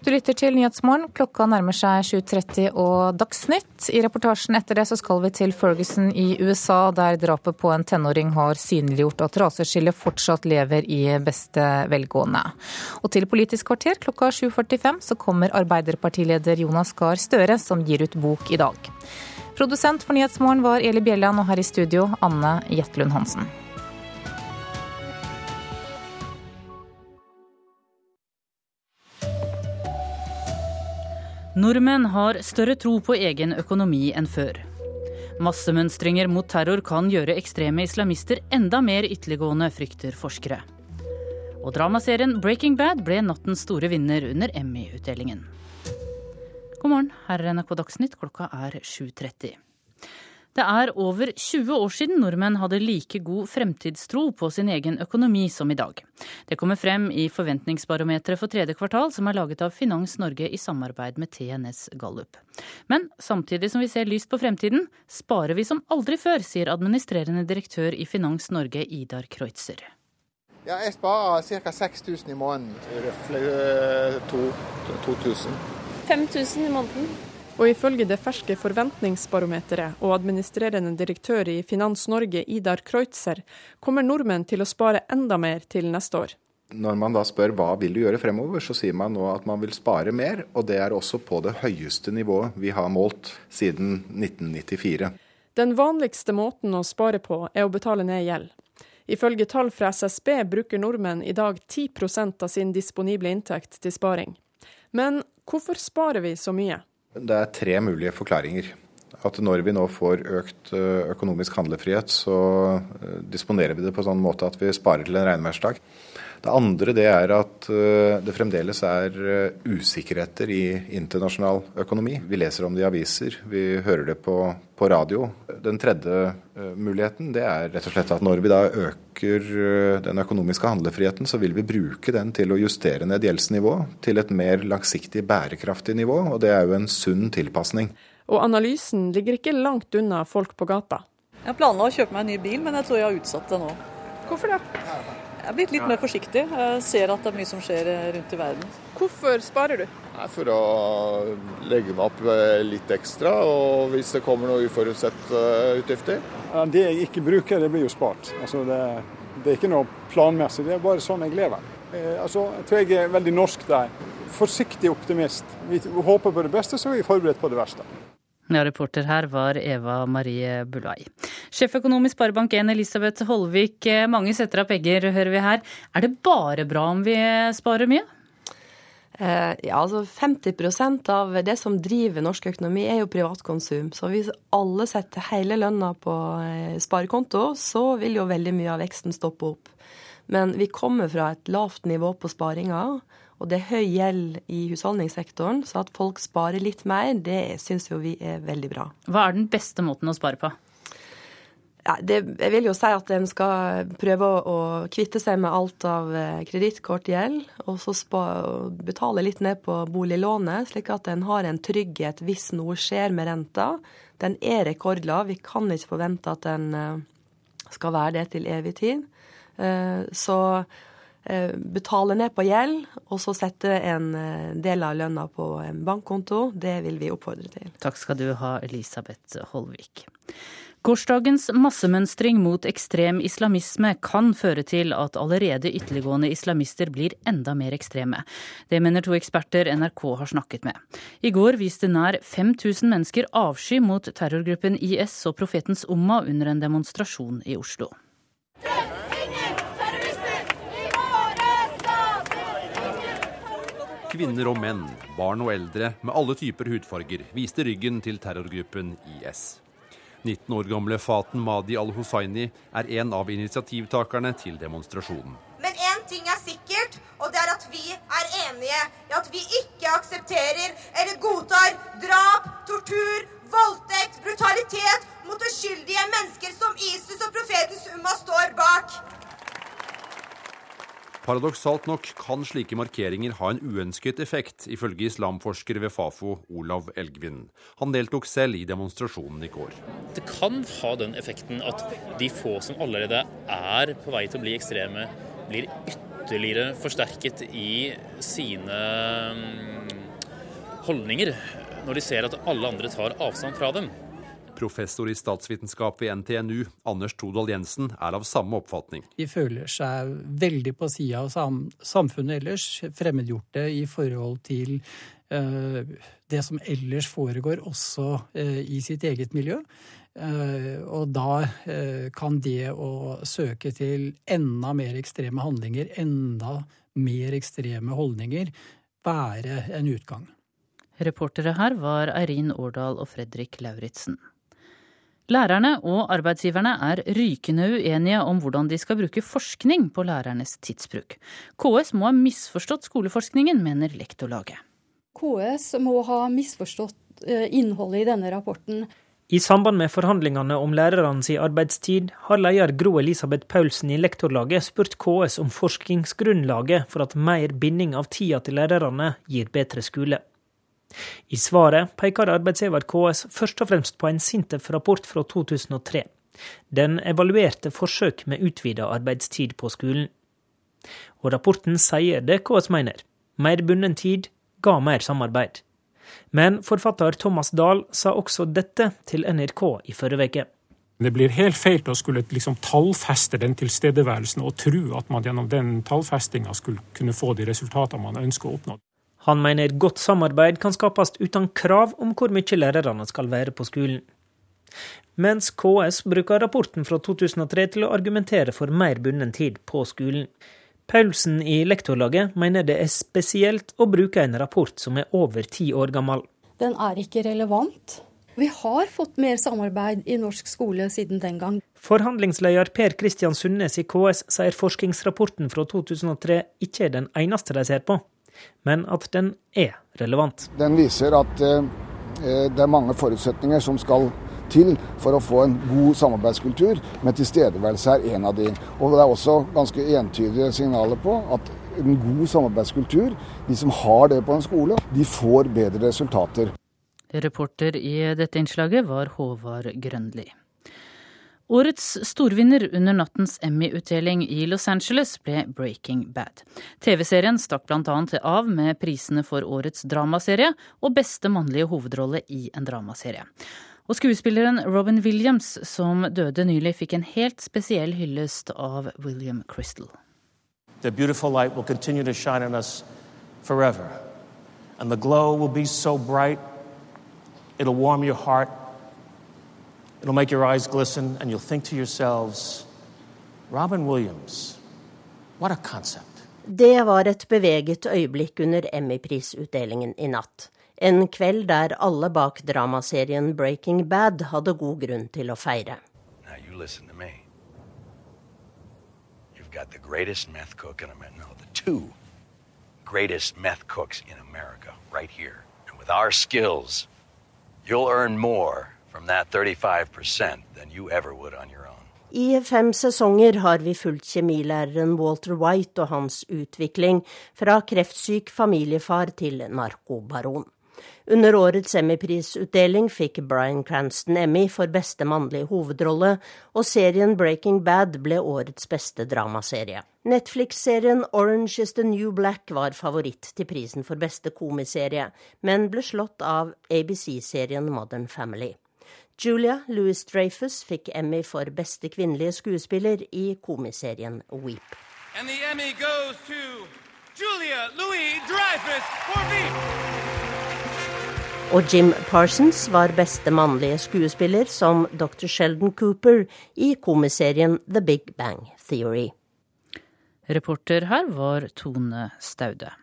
Du lytter til Nyhetsmorgen. Klokka nærmer seg 7.30 og Dagsnytt. I reportasjen etter det så skal vi til Ferguson i USA, der drapet på en tenåring har synliggjort at raseskillet fortsatt lever i beste velgående. Og til Politisk kvarter klokka 7.45 så kommer Arbeiderpartileder Jonas Gahr Støre, som gir ut bok i dag. Produsent for Nyhetsmorgen var Eli Bjelland, og her i studio Anne Jetlund Hansen. Nordmenn har større tro på egen økonomi enn før. Massemønstringer mot terror kan gjøre ekstreme islamister enda mer ytterliggående, frykter forskere. Og dramaserien Breaking Bad ble nattens store vinner under Emmy-utdelingen. God morgen, her er NRK Dagsnytt, klokka er 7.30. Det er over 20 år siden nordmenn hadde like god fremtidstro på sin egen økonomi som i dag. Det kommer frem i Forventningsbarometeret for tredje kvartal, som er laget av Finans Norge i samarbeid med TNS Gallup. Men samtidig som vi ser lyst på fremtiden, sparer vi som aldri før, sier administrerende direktør i Finans Norge, Idar Kreutzer. Ja, jeg sparer ca. 6000 i måneden. Røftlig 2000. 5000 i måneden. Og ifølge det ferske Forventningsbarometeret og administrerende direktør i Finans Norge, Idar Kreutzer, kommer nordmenn til å spare enda mer til neste år. Når man da spør hva vil du gjøre fremover, så sier man nå at man vil spare mer. Og det er også på det høyeste nivået vi har målt siden 1994. Den vanligste måten å spare på er å betale ned gjeld. Ifølge tall fra SSB bruker nordmenn i dag 10% av sin disponible inntekt til sparing. Men hvorfor sparer vi så mye? Det er tre mulige forklaringer. At når vi nå får økt økonomisk handlefrihet, så disponerer vi det på sånn måte at vi sparer til en regnværsdag. Det andre det er at det fremdeles er usikkerheter i internasjonal økonomi. Vi leser om det i aviser, vi hører det på, på radio. Den tredje muligheten det er rett og slett at når vi da øker den økonomiske handlefriheten, så vil vi bruke den til å justere ned gjeldsnivået til et mer langsiktig bærekraftig nivå. Og det er jo en sunn tilpasning. Og analysen ligger ikke langt unna folk på gata. Jeg planla å kjøpe meg en ny bil, men jeg tror jeg har utsatt det nå. Hvorfor det? Jeg er blitt litt mer forsiktig. Jeg ser at det er mye som skjer rundt i verden. Hvorfor sparer du? For å legge meg opp litt ekstra, og hvis det kommer noen uforutsette utgifter. Det jeg ikke bruker, det blir jo spart. Altså det, det, er ikke noe planmessig, det er bare sånn jeg lever. Eh, altså, jeg tror jeg er veldig norsk der. Forsiktig optimist. Vi håper på det beste, så er vi forberedt på det verste. Ja, reporter her var Eva Marie Bulai. Sjeføkonom i Sparebank1 Elisabeth Holvik, mange setter av penger, hører vi her. Er det bare bra om vi sparer mye? Eh, ja, altså 50% av det som driver norsk økonomi, er jo privatkonsum. Så hvis alle setter hele lønna på sparekonto, så vil jo veldig mye av veksten stoppe opp. Men vi kommer fra et lavt nivå på sparinga. Og det er høy gjeld i husholdningssektoren, så at folk sparer litt mer, det syns jo vi er veldig bra. Hva er den beste måten å spare på? Ja, det, jeg vil jo si at en skal prøve å, kvitte seg med alt av kredittkortgjeld, og så spa, betale litt ned på boliglånet, slik at en har en trygghet hvis noe skjer med renta. Den er rekordlav. Vi kan ikke forvente at den skal være det til evig tid. Så betale ned på gjeld, og så sette en del av lønna på en bankkonto. Det vil vi oppfordre til. Takk skal du ha, Elisabeth Holvik. Gårsdagens massemønstring mot ekstrem islamisme kan føre til at allerede ytterliggående islamister blir enda mer ekstreme. Det mener to eksperter NRK har snakket med. I går viste nær 5000 mennesker avsky mot terrorgruppen IS og Profetens Umma under en demonstrasjon i Oslo. Kvinner og menn, barn og eldre med alle typer hudfarger viste ryggen til terrorgruppen IS. 19 år gamle Faten Madi al-Hussaini er en av initiativtakerne til demonstrasjonen. Men én ting er sikkert, og det er at vi er enige i at vi ikke aksepterer eller godtar drap, tortur, voldtekt, brutalitet mot uskyldige mennesker som ISIS og profetens Umma står bak. Paradoksalt nok kan slike markeringer ha en uønsket effekt, ifølge islamforsker ved Fafo, Olav Elgvin. Han deltok selv i demonstrasjonen i går. Det kan ha den effekten at de få som allerede er på vei til å bli ekstreme, blir ytterligere forsterket i sine mm, holdninger når de ser at alle andre tar avstand fra dem. Professor i statsvitenskap ved NTNU, Anders Todal Jensen, er av samme oppfatning. De føler seg veldig på sida av sam samfunnet ellers, fremmedgjorte i forhold til uh, det som ellers foregår også uh, i sitt eget miljø. Uh, og da kan det å søke til enda mer ekstreme handlinger, enda mer ekstreme holdninger, være en utgang. Reportere her var Eirin Årdal og Fredrik Lauritzen. Lærerne og arbeidsgiverne er rykende uenige om hvordan de skal bruke forskning på lærernes tidsbruk. KS må ha misforstått skoleforskningen, mener Lektorlaget. KS må ha misforstått eh, innholdet i denne rapporten. I samband med forhandlingene om lærernes arbeidstid, har leder Gro Elisabeth Paulsen i Lektorlaget spurt KS om forskningsgrunnlaget for at mer binding av tida til lærerne gir bedre skole. I svaret peker arbeidsgiver KS først og fremst på en SINTEF-rapport fra 2003. Den evaluerte forsøk med utvida arbeidstid på skolen. Og rapporten sier det KS mener. Mer bunden tid ga mer samarbeid. Men forfatter Thomas Dahl sa også dette til NRK i forrige uke. Det blir helt feil å skulle liksom tallfeste den tilstedeværelsen og tro at man gjennom den tallfestinga skulle kunne få de resultatene man ønsker å oppnå. Han mener godt samarbeid kan skapes uten krav om hvor mye lærerne skal være på skolen. Mens KS bruker rapporten fra 2003 til å argumentere for mer bunden tid på skolen. Paulsen i Lektorlaget mener det er spesielt å bruke en rapport som er over ti år gammel. Den er ikke relevant. Vi har fått mer samarbeid i norsk skole siden den gang. Forhandlingsleder Per Kristian Sundnes i KS sier forskningsrapporten fra 2003 ikke er den eneste de ser på men at den er relevant. Den viser at eh, det er mange forutsetninger som skal til for å få en god samarbeidskultur, men tilstedeværelse er en av de. Og Det er også ganske entydige signaler på at en god samarbeidskultur, de som har det på en skole, de får bedre resultater. Reporter i dette innslaget var Håvard Grønli. Årets storvinner under nattens Emmy-utdeling i Los Angeles ble Breaking Bad. TV-serien stakk bl.a. av med prisene for årets dramaserie og beste mannlige hovedrolle i en dramaserie. Og skuespilleren Robin Williams, som døde nylig, fikk en helt spesiell hyllest av William Crystal. The beautiful light will continue to shine on us forever. And the glow will be so bright, it'll warm your heart It'll make your eyes glisten, and you'll think to yourselves, Robin Williams, what a concept. Det var et beveget øyeblikk under Emmy-prisutdelingen i natt. En kveld der alle bak dramaserien Breaking Bad hadde god grunn til å feire. Now you listen to me. You've got the greatest meth cook in America. No, the two greatest meth cooks in America right here. And with our skills, you'll earn more i fem sesonger har vi fulgt kjemilæreren Walter White og hans utvikling fra kreftsyk familiefar til narkobaron. Under årets Emmy-prisutdeling fikk Bryan Cranston Emmy for beste mannlige hovedrolle, og serien Breaking Bad ble årets beste dramaserie. Netflix-serien Orange is the New Black var favoritt til prisen for beste komiserie, men ble slått av ABC-serien Modern Family. Julia Louis-Dreyfus fikk Emmy for beste kvinnelige skuespiller i komiserien Weep. And the Emmy goes to Julia Louis-Dreyfus for Veep. Og Jim Parsons var beste mannlige skuespiller som Dr. Sheldon Cooper i komiserien The Big Bang Theory. Reporter her var Tone Staude.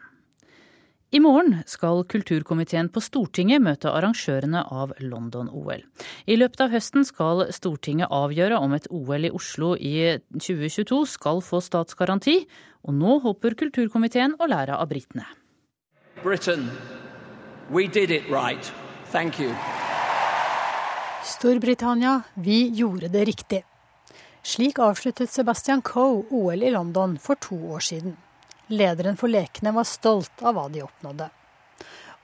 I morgen skal kulturkomiteen på Stortinget møte arrangørene av London-OL. I løpet av høsten skal Stortinget avgjøre om et OL i Oslo i 2022 skal få statsgaranti, og nå håper kulturkomiteen å lære av britene. Britain, we did it right. Thank you. Storbritannia, vi gjorde det riktig. Slik avsluttet Sebastian Coe OL i London for to år siden. Lederen for lekene var stolt av hva de oppnådde.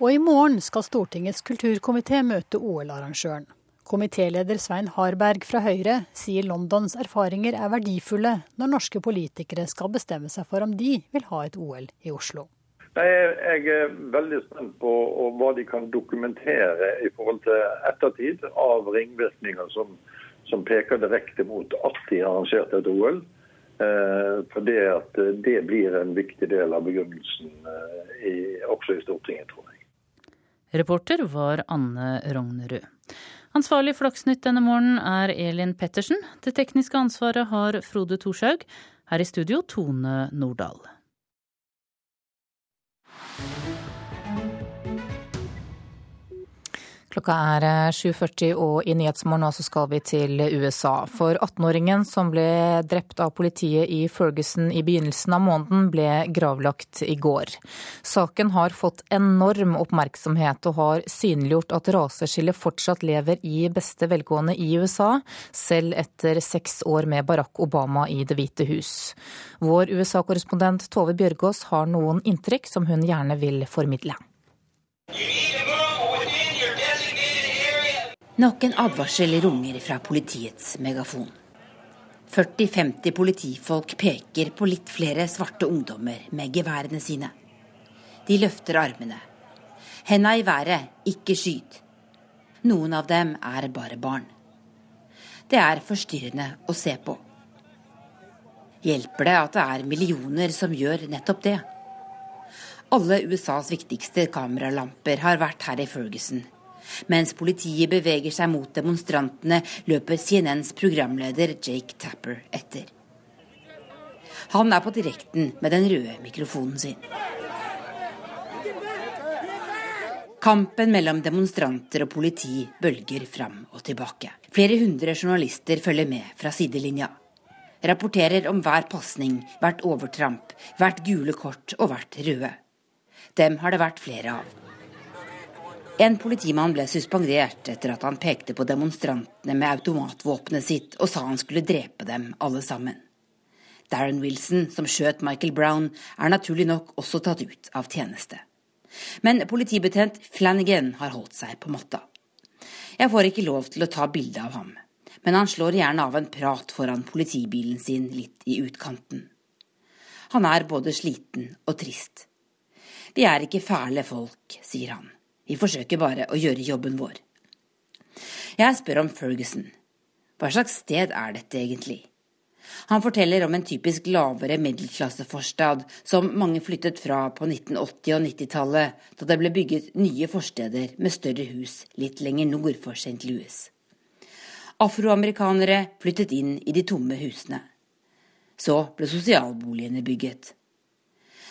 Og i morgen skal Stortingets kulturkomité møte OL-arrangøren. Komitéleder Svein Harberg fra Høyre sier Londons erfaringer er verdifulle når norske politikere skal bestemme seg for om de vil ha et OL i Oslo. Jeg er veldig spent på hva de kan dokumentere i forhold til ettertid av ringvirkninger som, som peker direkte mot at de arrangerte et OL. Eh, for det, at eh, det blir en viktig del av begrunnelsen eh, i, også i Stortinget, tror jeg. Reporter var Anne Rognerud. Ansvarlig for Dagsnytt denne morgenen er Elin Pettersen. Det tekniske ansvaret har Frode Thorshaug. Her i studio Tone Nordahl. Klokka er 7.40 eh, og i Nyhetsmorgen så skal vi til USA. For 18-åringen som ble drept av politiet i Ferguson i begynnelsen av måneden, ble gravlagt i går. Saken har fått enorm oppmerksomhet og har synliggjort at raseskillet fortsatt lever i beste velgående i USA, selv etter seks år med Barack Obama i Det hvite hus. Vår USA-korrespondent Tove Bjørgaas har noen inntrykk som hun gjerne vil formidle. Nok en advarsel runger fra politiets megafon. 40-50 politifolk peker på litt flere svarte ungdommer med geværene sine. De løfter armene. Henda i været, ikke skyt. Noen av dem er bare barn. Det er forstyrrende å se på. Hjelper det at det er millioner som gjør nettopp det? Alle USAs viktigste kameralamper har vært her i Ferguson mens politiet beveger seg mot demonstrantene, løper CNNs programleder Jake Tapper etter. Han er på direkten med den røde mikrofonen sin. Kampen mellom demonstranter og politi bølger fram og tilbake. Flere hundre journalister følger med fra sidelinja. Rapporterer om hver pasning, hvert overtramp, hvert gule kort og hvert røde. Dem har det vært flere av. En politimann ble suspendert etter at han pekte på demonstrantene med automatvåpenet sitt og sa han skulle drepe dem alle sammen. Darren Wilson, som skjøt Michael Brown, er naturlig nok også tatt ut av tjeneste. Men politibetjent Flanagan har holdt seg på matta. Jeg får ikke lov til å ta bilde av ham, men han slår gjerne av en prat foran politibilen sin litt i utkanten. Han er både sliten og trist. Vi er ikke fæle folk, sier han. Vi forsøker bare å gjøre jobben vår. Jeg spør om Ferguson. Hva slags sted er dette egentlig? Han forteller om en typisk lavere middelklasseforstad som mange flyttet fra på 1980- og 90-tallet, da det ble bygget nye forsteder med større hus litt lenger nord for St. Louis. Afroamerikanere flyttet inn i de tomme husene. Så ble sosialboligene bygget.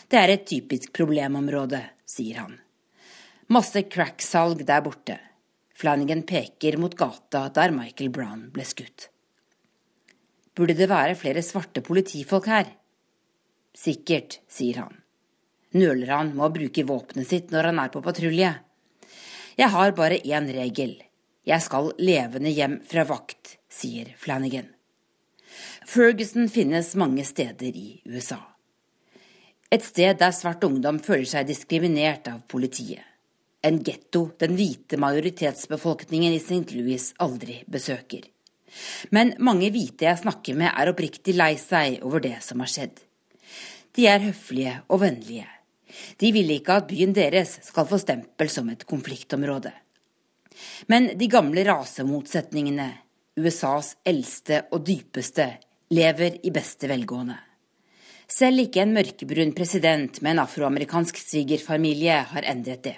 Det er et typisk problemområde, sier han. Masse crack-salg der borte. Flanagan peker mot gata der Michael Brown ble skutt. Burde det være flere svarte politifolk her? Sikkert, sier han. Nøler han med å bruke våpenet sitt når han er på patrulje? Jeg har bare én regel. Jeg skal levende hjem fra vakt, sier Flanagan. Ferguson finnes mange steder i USA. Et sted der svart ungdom føler seg diskriminert av politiet en getto den hvite majoritetsbefolkningen i St. Louis aldri besøker. Men mange hvite jeg snakker med, er oppriktig lei seg over det som har skjedd. De er høflige og vennlige. De vil ikke at byen deres skal få stempel som et konfliktområde. Men de gamle rasemotsetningene, USAs eldste og dypeste, lever i beste velgående. Selv ikke en mørkebrun president med en afroamerikansk svigerfamilie har endret det.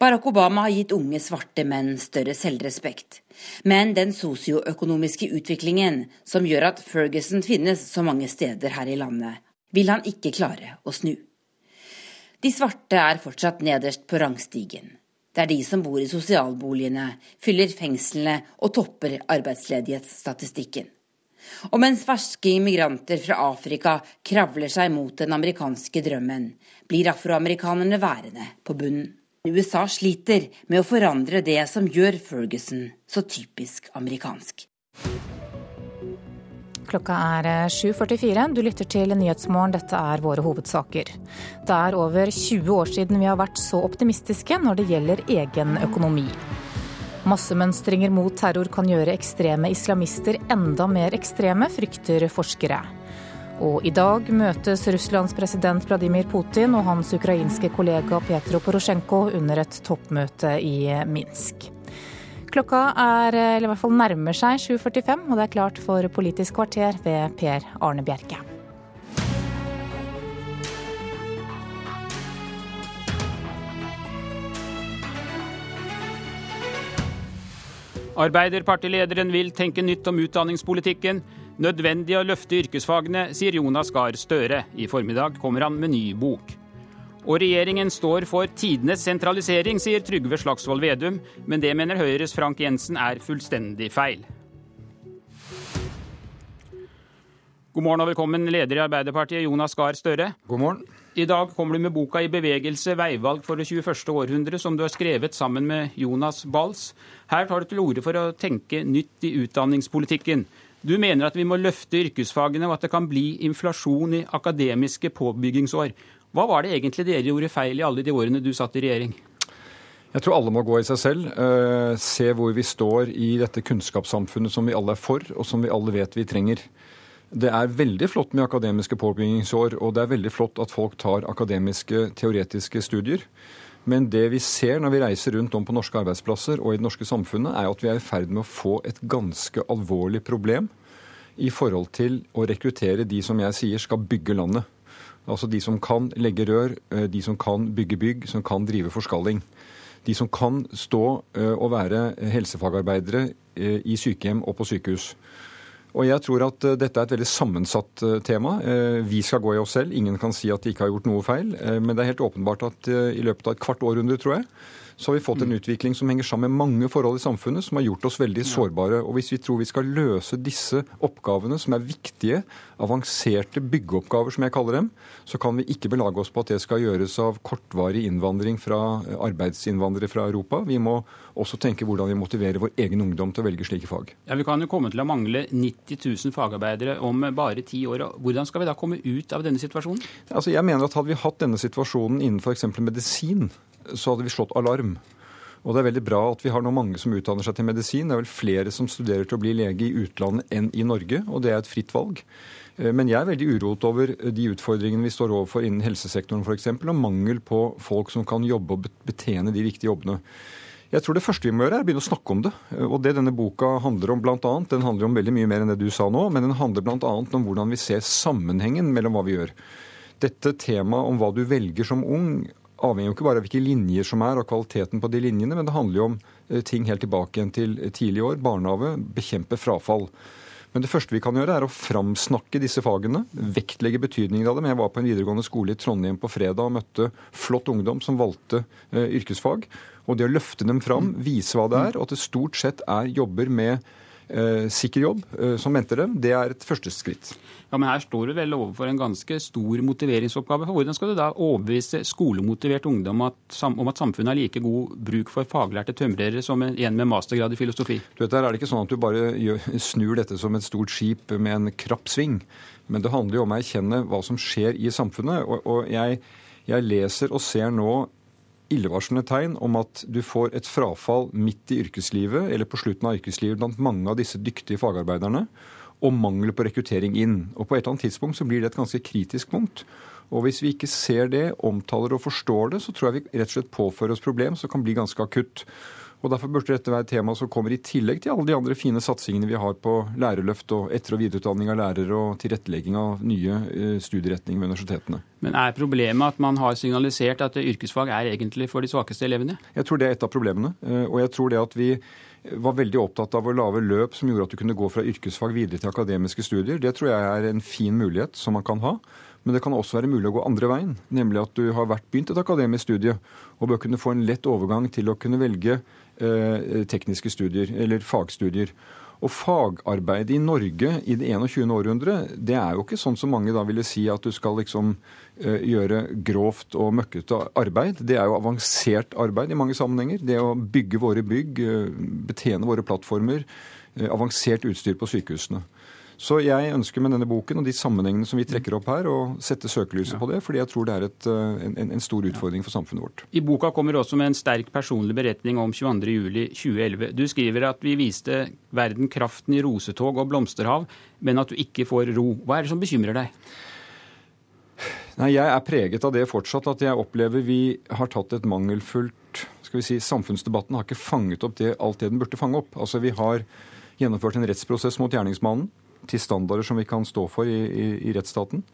Barack Obama har gitt unge svarte menn større selvrespekt. Men den sosioøkonomiske utviklingen som gjør at Ferguson finnes så mange steder her i landet, vil han ikke klare å snu. De svarte er fortsatt nederst på rangstigen. Det er de som bor i sosialboligene, fyller fengslene og topper arbeidsledighetsstatistikken. Og mens ferske immigranter fra Afrika kravler seg mot den amerikanske drømmen, blir afroamerikanerne værende på bunnen. USA sliter med å forandre det som gjør Ferguson så typisk amerikansk. Klokka er 7.44. Eh, du lytter til Nyhetsmorgen. Dette er våre hovedsaker. Det er over 20 år siden vi har vært så optimistiske når det gjelder egen økonomi. Massemønstringer mot terror kan gjøre ekstreme islamister enda mer ekstreme, frykter forskere. Og i dag møtes Russlands president Vladimir Putin og hans ukrainske kollega Petro Porosjenko under et toppmøte i Minsk. Klokka er, eller i hvert fall nærmer seg 7.45, og det er klart for Politisk kvarter ved Per Arne Bjerke. Arbeiderpartilederen vil tenke nytt om utdanningspolitikken. Nødvendig å løfte yrkesfagene, sier Jonas Gahr Støre. I formiddag kommer han med ny bok. Og regjeringen står for tidenes sentralisering, sier Trygve Slagsvold Vedum. Men det mener Høyres Frank Jensen er fullstendig feil. God morgen og velkommen, leder i Arbeiderpartiet, Jonas Gahr Støre. God morgen. I dag kommer du med boka 'I bevegelse veivalg for det 21. århundre', som du har skrevet sammen med Jonas Bals. Her tar du til orde for å tenke nytt i utdanningspolitikken. Du mener at vi må løfte yrkesfagene, og at det kan bli inflasjon i akademiske påbyggingsår. Hva var det egentlig dere gjorde feil i alle de årene du satt i regjering? Jeg tror alle må gå i seg selv. Uh, se hvor vi står i dette kunnskapssamfunnet som vi alle er for, og som vi alle vet vi trenger. Det er veldig flott med akademiske påbyggingsår, og det er veldig flott at folk tar akademiske, teoretiske studier. Men det vi ser når vi reiser rundt om på norske arbeidsplasser og i det norske samfunnet, er at vi er i ferd med å få et ganske alvorlig problem i forhold til å rekruttere de som jeg sier skal bygge landet. Altså de som kan legge rør, eh, de som kan bygge bygg, som kan drive forskalling. De som kan stå eh, og være helsefagarbeidere eh, i sykehjem og på sykehus. Og jeg tror at eh, dette er et veldig sammensatt eh, tema. Eh, vi skal gå i oss selv. Ingen kan si at de ikke har gjort noe feil. Men det er helt åpenbart at i løpet av et kvart århundre, tror jeg, så har vi fått en mm. utvikling som henger sammen med mange forhold i samfunnet som har gjort oss veldig sårbare. Og hvis vi tror vi skal løse disse oppgavene, som er viktige, avanserte byggeoppgaver, som jeg kaller dem, så kan vi ikke belage oss på at det skal gjøres av kortvarig innvandring fra arbeidsinnvandrere fra Europa. Vi må også tenke hvordan vi motiverer vår egen ungdom til å velge slike fag. Ja, Vi kan jo komme til å mangle 90 000 fagarbeidere om bare ti år. Hvordan skal vi da komme ut av denne situasjonen? Altså, jeg mener at Hadde vi hatt denne situasjonen innen f.eks. medisin, så hadde vi slått alarm. Og det er veldig bra at vi har nå mange som utdanner seg til medisin. Det er vel flere som studerer til å bli lege i utlandet enn i Norge, og det er et fritt valg. Eh, men jeg er veldig uroet over de utfordringene vi står overfor innen helsesektoren f.eks., og mangel på folk som kan jobbe og betjene de viktige jobbene. Jeg tror det første vi må gjøre, er å begynne å snakke om det. Eh, og det denne boka handler om blant annet, Den handler om veldig mye mer enn det du sa nå, men den handler bl.a. om hvordan vi ser sammenhengen mellom hva vi gjør. Dette temaet om hva du velger som ung, avhenger jo ikke bare av hvilke linjer som er, og kvaliteten på de linjene, men det handler jo om eh, ting helt tilbake igjen til tidlig år, barnehage, bekjempe frafall. Men det første vi kan gjøre, er å framsnakke disse fagene, vektlegge betydningen av dem. Jeg var på en videregående skole i Trondheim på fredag og møtte flott ungdom som valgte uh, yrkesfag. Og det å løfte dem fram, vise hva det er, og at det stort sett er jobber med sikker jobb uh, som venter dem, det er et første skritt. Ja, Men her står du vel overfor en ganske stor motiveringsoppgave. for Hvordan skal du da overbevise skolemotivert ungdom at, om at samfunnet har like god bruk for faglærte tømrere som en med mastergrad i filosofi? Du vet, Der er det ikke sånn at du bare snur dette som et stort skip med en krapp sving. Men det handler jo om å erkjenne hva som skjer i samfunnet. Og, og jeg, jeg leser og ser nå illevarslende tegn om at du får et frafall midt i yrkeslivet eller på slutten av yrkeslivet blant mange av disse dyktige fagarbeiderne og mangel på rekruttering inn. Og På et eller annet tidspunkt så blir det et ganske kritisk punkt. Og Hvis vi ikke ser det, omtaler og forstår det, så tror jeg vi rett og slett påfører oss problem som kan bli ganske akutt. Og Derfor burde dette være et tema som kommer i tillegg til alle de andre fine satsingene vi har på lærerløft og etter- og videreutdanning av lærere og tilrettelegging av nye eh, studieretninger ved universitetene. Men er problemet at man har signalisert at yrkesfag er egentlig for de svakeste elevene? Jeg tror det er et av problemene. Eh, og jeg tror det at vi var veldig opptatt av å lage løp som gjorde at du kunne gå fra yrkesfag videre til akademiske studier. Det tror jeg er en fin mulighet som man kan ha. Men det kan også være mulig å gå andre veien, nemlig at du har vært begynt et akademisk studie og bør kunne få en lett overgang til å kunne velge tekniske studier eller fagstudier. Og fagarbeid i Norge i det 21. århundre, det er jo ikke sånn som mange da ville si at du skal liksom uh, gjøre grovt og møkkete arbeid. Det er jo avansert arbeid i mange sammenhenger. Det å bygge våre bygg, uh, betjene våre plattformer, avansert utstyr på sykehusene. Så jeg ønsker med denne boken og de sammenhengene som vi trekker opp her, å sette søkelyset ja. på det, fordi jeg tror det er et, en, en, stor utfordring for samfunnet vårt. I boka kommer også med en sterk personlig beretning om 22.07.2011. Du skriver at vi viste verden kraften i rosetog og blomsterhav, men at du ikke får ro. Hva er det som bekymrer deg? Nei, Jeg er preget av det fortsatt, at jeg opplever vi har tatt et mangelfullt skal vi si, Samfunnsdebatten har ikke fanget opp det, alt det den burde fange opp. Altså, Vi har gjennomført en rettsprosess mot gjerningsmannen til standarder som vi kan stå for i, i, i, rettsstaten.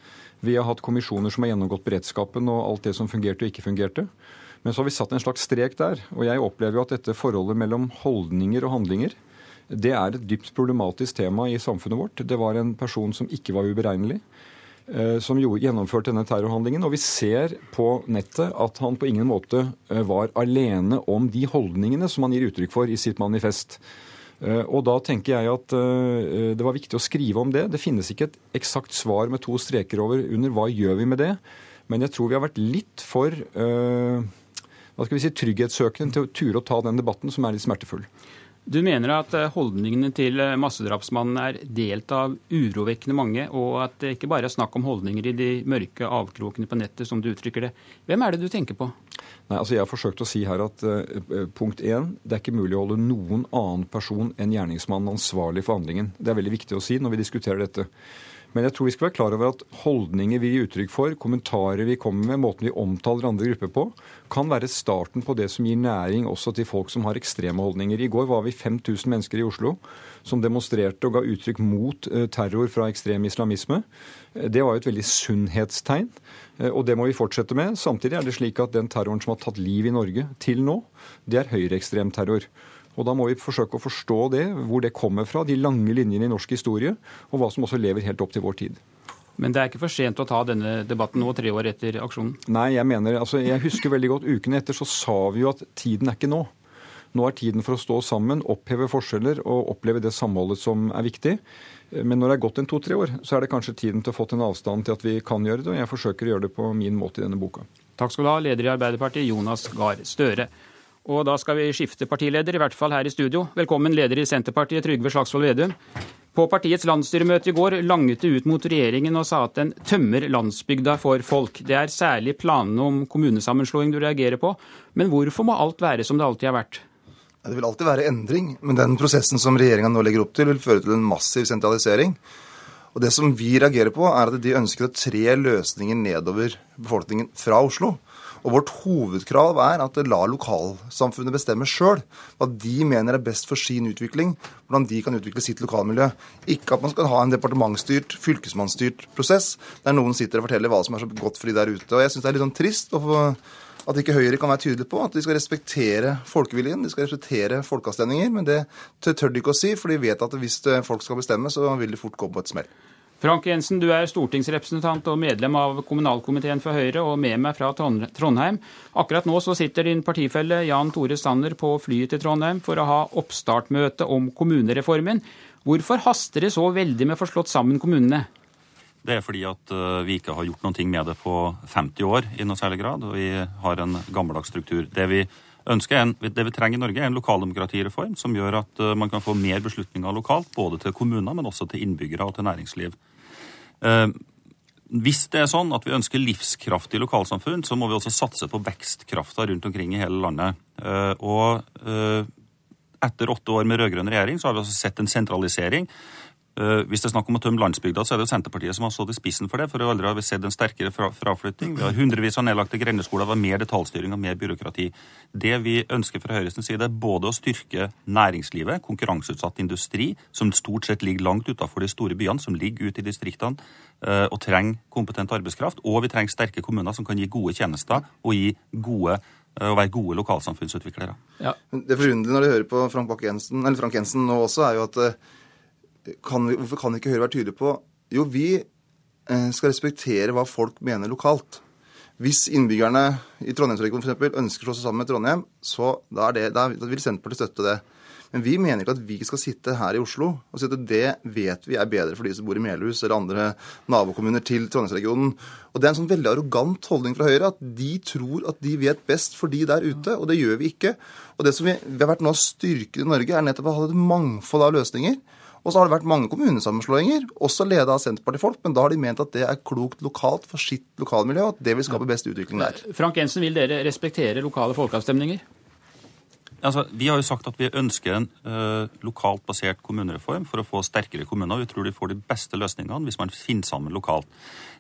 Vi har hatt kommisjoner som har gjennomgått beredskapen og alt det som fungerte og ikke fungerte. Men så har vi satt en slags strek der. Og jeg opplever jo at dette forholdet mellom holdninger og handlinger, det er et dypt problematisk tema i samfunnet vårt. Det var en person som ikke var uberegnelig eh, som gjennomførte denne terrorhandlingen. Og vi ser på nettet at han på ingen måte eh, var alene om de holdningene som han gir uttrykk for i sitt manifest. Eh, og da tenker jeg at eh, det var viktig å skrive om det. Det finnes ikke et eksakt svar med to streker over under hva gjør vi med det. Men jeg tror vi har vært litt for hva skal vi si, trygghetssøkende til å ture å ta den debatten, som er litt smertefull. Du mener at eh, holdningene til eh, massedrapsmannen er delt av urovekkende mange, og at det ikke bare er snakk om holdninger i de mørke avkrokene på nettet, som du uttrykker det. Hvem er det du tenker på? Nei, altså Jeg har forsøkt å si her at uh, punkt én, det er ikke mulig å holde noen annen person enn gjerningsmannen ansvarlig for handlingen. Det er veldig viktig å si når vi diskuterer dette. Men jeg tror vi skal være klar over at holdninger vi gir uttrykk for, kommentarer vi kommer med, måten vi omtaler andre grupper på, kan være starten på det som gir næring også til folk som har ekstreme holdninger. I går var vi 5000 mennesker i Oslo som demonstrerte og ga uttrykk mot eh, terror fra ekstrem islamisme. Det var jo et veldig sunnhetstegn, og det må vi fortsette med. Samtidig er det slik at den terroren som har tatt liv i Norge til nå, det er høyreekstrem terror. Og Da må vi forsøke å forstå det, hvor det kommer fra, de lange linjene i norsk historie, og hva som også lever helt opp til vår tid. Men det er ikke for sent å ta denne debatten nå, tre år etter aksjonen? Nei, jeg mener, altså jeg husker veldig godt ukene etter så sa vi jo at tiden er ikke nå. Nå er tiden for å stå sammen, oppheve forskjeller og oppleve det samholdet som er viktig. Men når det er gått en to-tre år, så er det kanskje tiden til å få til en avstand til at vi kan gjøre det. Og jeg forsøker å gjøre det på min måte i denne boka. Takk skal du ha, leder i Arbeiderpartiet, Jonas Gahr Støre. Og da skal vi skifte partileder, i hvert fall her i studio. Velkommen leder i Senterpartiet, Trygve Slagsvold Vedum. På partiets landsstyremøte i går langet det ut mot regjeringen og sa at den tømmer landsbygda for folk. Det er særlig planene om kommunesammenslåing du reagerer på. Men hvorfor må alt være som det alltid har vært? Det vil alltid være endring, men den prosessen som regjeringa nå legger opp til, vil føre til en massiv sentralisering. Og Det som vi reagerer på, er at de ønsker å tre løsninger nedover befolkningen fra Oslo. Og Vårt hovedkrav er at la lokalsamfunnet bestemme sjøl hva de mener er best for sin utvikling, hvordan de kan utvikle sitt lokalmiljø. Ikke at man skal ha en departementsstyrt, fylkesmannsstyrt prosess der noen sitter og forteller hva som er så godt for de der ute. Og Jeg syns det er litt sånn trist at ikke Høyre kan være tydelig på at de skal respektere folkeviljen, de skal respektere folkeavstemninger. Men det tør de ikke å si, for de vet at hvis folk skal bestemme, så vil de fort gå på et smell. Frank Jensen, du er stortingsrepresentant og medlem av kommunalkomiteen for Høyre, og med meg fra Trondheim. Akkurat nå så sitter din partifelle Jan Tore Sanner på flyet til Trondheim for å ha oppstartmøte om kommunereformen. Hvorfor haster det så veldig med å få slått sammen kommunene? Det er fordi at eh, vi ikke har gjort noe med det på 50 år i noe særlig grad, og vi har en gammeldags struktur. Det vi en, det vi trenger i Norge, er en lokaldemokratireform som gjør at eh, man kan få mer beslutninger lokalt, både til kommuner, men også til innbyggere og til næringsliv. Eh, hvis det er sånn at vi ønsker livskraftige lokalsamfunn, så må vi også satse på vekstkrafta rundt omkring i hele landet. Og etter åtte år med rød-grønn regjering så har vi også sett en sentralisering hvis det er snakk om å tømme landsbygda, så er det jo Senterpartiet som har stått i spissen for det. For aldri har vi sett en sterkere fra fraflytting. Vi har hundrevis av nedlagte grendeskoler, det var mer detaljstyring og mer byråkrati. Det vi ønsker fra Høyres side, er både å styrke næringslivet, konkurranseutsatt industri, som stort sett ligger langt utenfor de store byene, som ligger ute i distriktene uh, og trenger kompetent arbeidskraft. Og vi trenger sterke kommuner som kan gi gode tjenester og gi gode å være gode lokalsamfunnsutviklere. Ja. Det forunderlige når du hører på Frank eller Frank Jensen nå også, er jo at kan vi, hvorfor kan ikke Høyre være tydelig på Jo, vi eh, skal respektere hva folk mener lokalt. Hvis innbyggerne i Trondheimsregionen f.eks. ønsker å slå seg sammen med Trondheim, så da, det, da vil Senterpartiet støtte det. Men vi mener ikke at vi skal sitte her i Oslo og si at det vet vi er bedre for de som bor i Melhus eller andre nabokommuner til Trondheimsregionen. Og Det er en sånn veldig arrogant holdning fra Høyre at de tror at de vet best for de der ute, og det gjør vi ikke. Og Det som vi, vi har vært nå styrket i Norge, er nettopp å ha et mangfold av løsninger. Og så har det vært mange kommunesammenslåinger, også leda av Senterpartifolk, men da har de ment at det er klokt lokalt for sitt lokalmiljø, og at det vil skape best utvikling der. Frank Jensen, vil dere respektere lokale folkeavstemninger? Altså, vi har jo sagt at vi ønsker en uh, lokalt basert kommunereform for å få sterkere kommuner. Vi tror de får de beste løsningene hvis man finner sammen lokalt.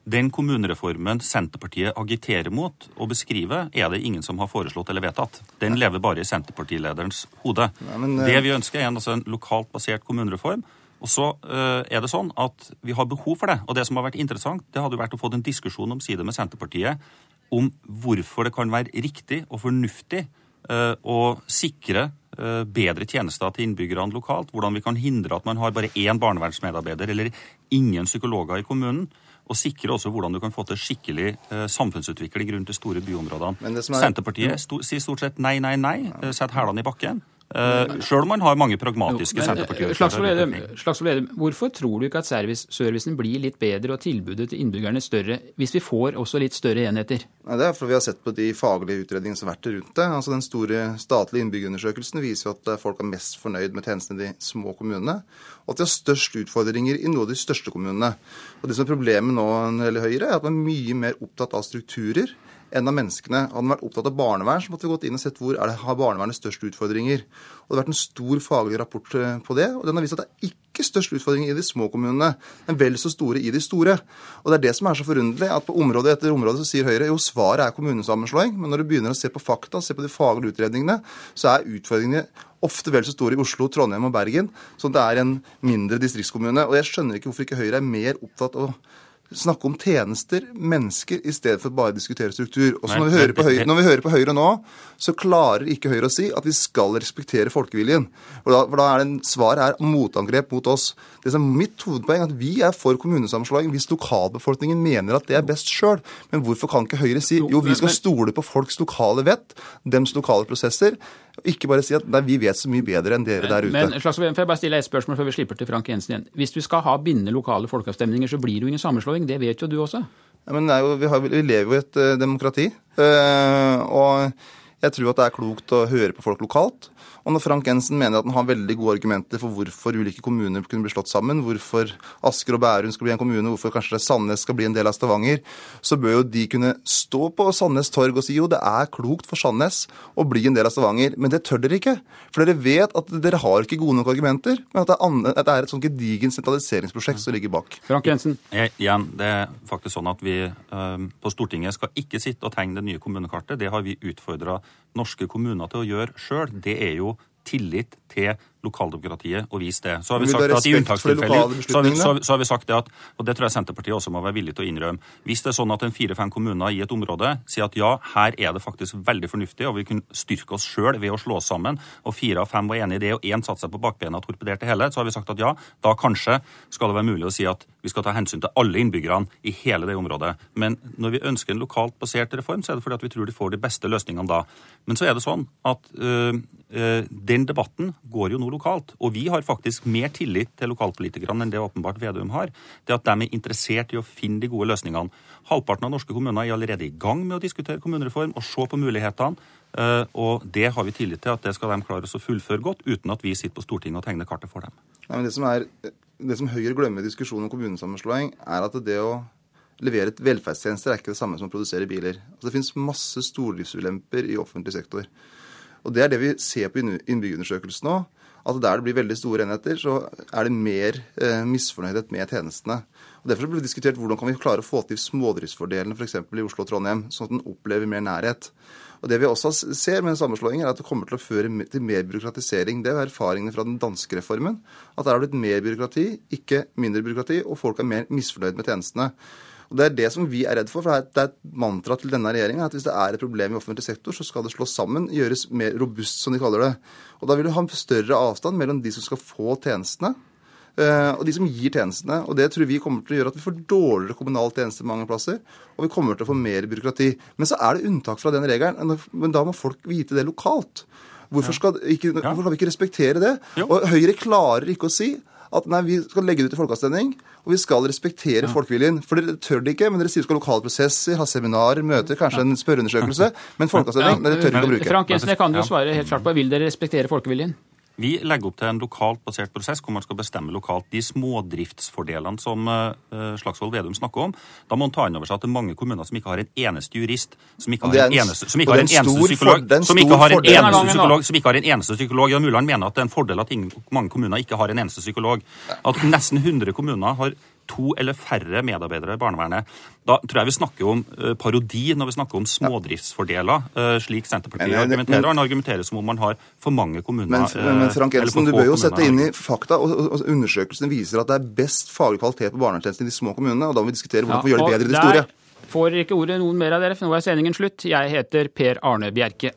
Den kommunereformen Senterpartiet agiterer mot og beskriver, er det ingen som har foreslått eller vedtatt. Den lever bare i Senterpartilederens hode. Nei, men, uh... Det vi ønsker, er en, altså, en lokalt basert kommunereform. Og så uh, er det sånn at Vi har behov for det. Og det som har vært interessant, det hadde vært å få en diskusjon om side med Senterpartiet om hvorfor det kan være riktig og fornuftig Eh, å sikre eh, bedre tjenester til innbyggerne lokalt. Hvordan vi kan hindre at man har bare én barnevernsmedarbeider eller ingen psykologer i kommunen. Og sikre også hvordan du kan få til skikkelig eh, samfunnsutvikling rundt de store byområdene. Er... Senterpartiet sier stort sett nei, nei, nei. Setter hælene i bakken. Uh, Sjøl om man har mange pragmatiske Senterpartier. Slagsvold Vedum, hvorfor tror du ikke at service, servicen blir litt bedre og tilbudet til innbyggerne større hvis vi får også litt større enheter? Nei, det er fordi vi har sett på de faglige utredningene som har vært rundt det. Altså Den store statlige innbyggerundersøkelsen viser at folk er mest fornøyd med tjenestene i de små kommunene, og at de har størst utfordringer i noen av de største kommunene. Og Det som er problemet nå når det gjelder Høyre, er at man er mye mer opptatt av strukturer enn av menneskene. Hadde man vært opptatt av barnevern, så måtte vi gått inn og sett hvor det, har barnevernet størst utfordringer. Og Det har vært en stor faglig rapport eh, på det, og den har vist at det er ikke størst utfordringer i de små kommunene, men vel så store i de store. Og Det er det som er så forunderlig, at på område etter område så sier Høyre jo svaret er kommunesammenslåing, men når du begynner å se på fakta, se på de faglige utredningene, så er utfordringene ofte vel så store i Oslo, Trondheim og Bergen, som det er en mindre distriktskommune. Og jeg skjønner ikke hvorfor ikke Høyre er mer opptatt av snakke om tjenester, mennesker, i stedet for bare å diskutere struktur. Og når, når vi hører på Høyre nå, så klarer ikke Høyre å si at vi skal respektere folkeviljen. For da, for da er det svaret er motangrep mot oss. Det som er Mitt hovedpoeng er at vi er for kommunesammenslåing hvis lokalbefolkningen mener at det er best sjøl. Men hvorfor kan ikke Høyre si jo, vi skal stole på folks lokale vett, dems lokale prosesser? Ikke bare si at nei, vi vet så mye bedre enn dere der ute. Men Slagsvold, får jeg bare stille et spørsmål før vi slipper til Frank Jensen igjen. Hvis du skal ha bindende lokale folkeavstemninger, så blir det jo ingen sammenslåing. Det vet jo du også. Ja, men jo, vi, har, vi, lever jo i et uh, demokrati. Uh, og jeg tror at det er klokt å høre på folk lokalt. Og når Frank Jensen mener at han har veldig gode argumenter for hvorfor ulike kommuner kunne bli slått sammen, hvorfor Asker og Bærum skal bli en kommune, hvorfor kanskje Sandnes skal bli en del av Stavanger, så bør jo de kunne stå på Sandnes torg og si jo det er klokt for Sandnes å bli en del av Stavanger. Men det tør dere ikke. For dere vet at dere har ikke gode nok argumenter, men at det er, et sånn gedigent sentraliseringsprosjekt som ligger bak. Frank Jensen? Jeg, igjen, det er faktisk sånn at vi uh, på Stortinget skal ikke sitte og tegne det nye kommunekartet. Det har vi utfordra norske kommuner til å gjøre sjøl. Det er jo tillit til lokaldemokratiet og vise det. Så har vi sagt at i unntakstilfeller så, så, så, har vi sagt det at, og det tror jeg Senterpartiet også må være villig til å innrømme, hvis det er sånn at en fire-fem kommuner i et område sier at ja, her er det faktisk veldig fornuftig, og vi kunne styrke oss sjøl ved å slå oss sammen, og fire av fem var enig i det, og én satte seg på bakbena og torpederte hele, så har vi sagt at ja, da kanskje skal det være mulig å si at vi skal ta hensyn til alle innbyggerne i hele det området. Men når vi ønsker en lokalt basert reform, så er det fordi at vi tror de får de beste løsningene da. Men så er det sånn at øh, øh, den debatten går jo nå lokalt. Og vi har faktisk mer tillit til lokalpolitikerne enn det åpenbart Vedum har. Det at de er interessert i å finne de gode løsningene. Halvparten av norske kommuner er allerede i gang med å diskutere kommunereform og se på mulighetene. Eh, og det har vi tillit til at det skal de klare å fullføre godt, uten at vi sitter på Stortinget og tegner kartet for dem. Nei, men det som, er, det som Høyre glemmer i diskusjonen om kommunesammenslåing, er at det å levere et velferdstjenester er ikke det samme som å produsere biler. Altså, det finnes masse stordriftsulemper i offentlig sektor. Og Det er det vi ser på innbyggerundersøkelsen nå. At der det blir veldig store enheter, så er det mer eh, misfornøydhet med tjenestene. Og Derfor ble det diskutert hvordan kan vi klare å få til smådriftsfordelene f.eks. i Oslo og Trondheim, sånn at en opplever mer nærhet. Og Det vi også ser med en sammenslåing, er at det kommer til å føre til mer byråkratisering. Det er erfaringene fra den danske reformen. At det har blitt mer byråkrati, ikke mindre byråkrati, og folk er mer misfornøyd med tjenestene. Og Det er det som vi er redd for. for Det er et mantra til denne regjeringa at hvis det er et problem i offentlig sektor, så skal det slås sammen, gjøres mer robust, som de kaller det. Og Da vil du ha en større avstand mellom de som skal få tjenestene, eh, og de som gir tjenestene. Og Det tror vi kommer til å gjøre at vi får dårligere kommunal tjeneste mange plasser, og vi kommer til å få mer byråkrati. Men så er det unntak fra den regelen. Men da må folk vite det lokalt. Hvorfor skal, ikke, hvorfor skal vi ikke respektere det? Og Høyre klarer ikke å si at nei, vi skal legge det ut i folkeavstemning, og vi skal respektere ja. folkeviljen. For dere tør det ikke, men dere sier vi skal ha lokale prosesser, ha seminarer, møter, kanskje en spørreundersøkelse. Men folkeavstemning, det tør dere ikke å bruke. Frank Jensen, jeg kan jo svare helt klart på vil dere respektere folkeviljen? Vi legger opp til en lokalt basert prosess hvor man skal bestemme lokalt de smådriftsfordelene som uh, Slagsvold Vedum snakker om. Da må man ta inn over seg at det er mange kommuner som ikke har en eneste jurist, som ikke har en eneste, som ikke har en eneste psykolog, som ikke har en eneste psykolog, som ikke har en eneste psykolog. Ja, Mulan mener at det er en fordel at mange kommuner ikke har en eneste psykolog. At nesten 100 kommuner har to eller færre medarbeidere i barnevernet. Da tror jeg vi snakker om uh, parodi når vi snakker om smådriftsfordeler, uh, slik Senterpartiet men, argumenterer. Han argumenterer som om man har for mange kommuner. Men, men, Frank Jensen, du bør jo sette inn i fakta. og, og Undersøkelsene viser at det er best faglig kvalitet på barnevernstjenesten i de små kommunene. og Da må vi diskutere hvordan ja, vi gjør det bedre i de store. Får ikke ordet noen mer av dere, for nå er sendingen slutt. Jeg heter Per Arne Bjerke.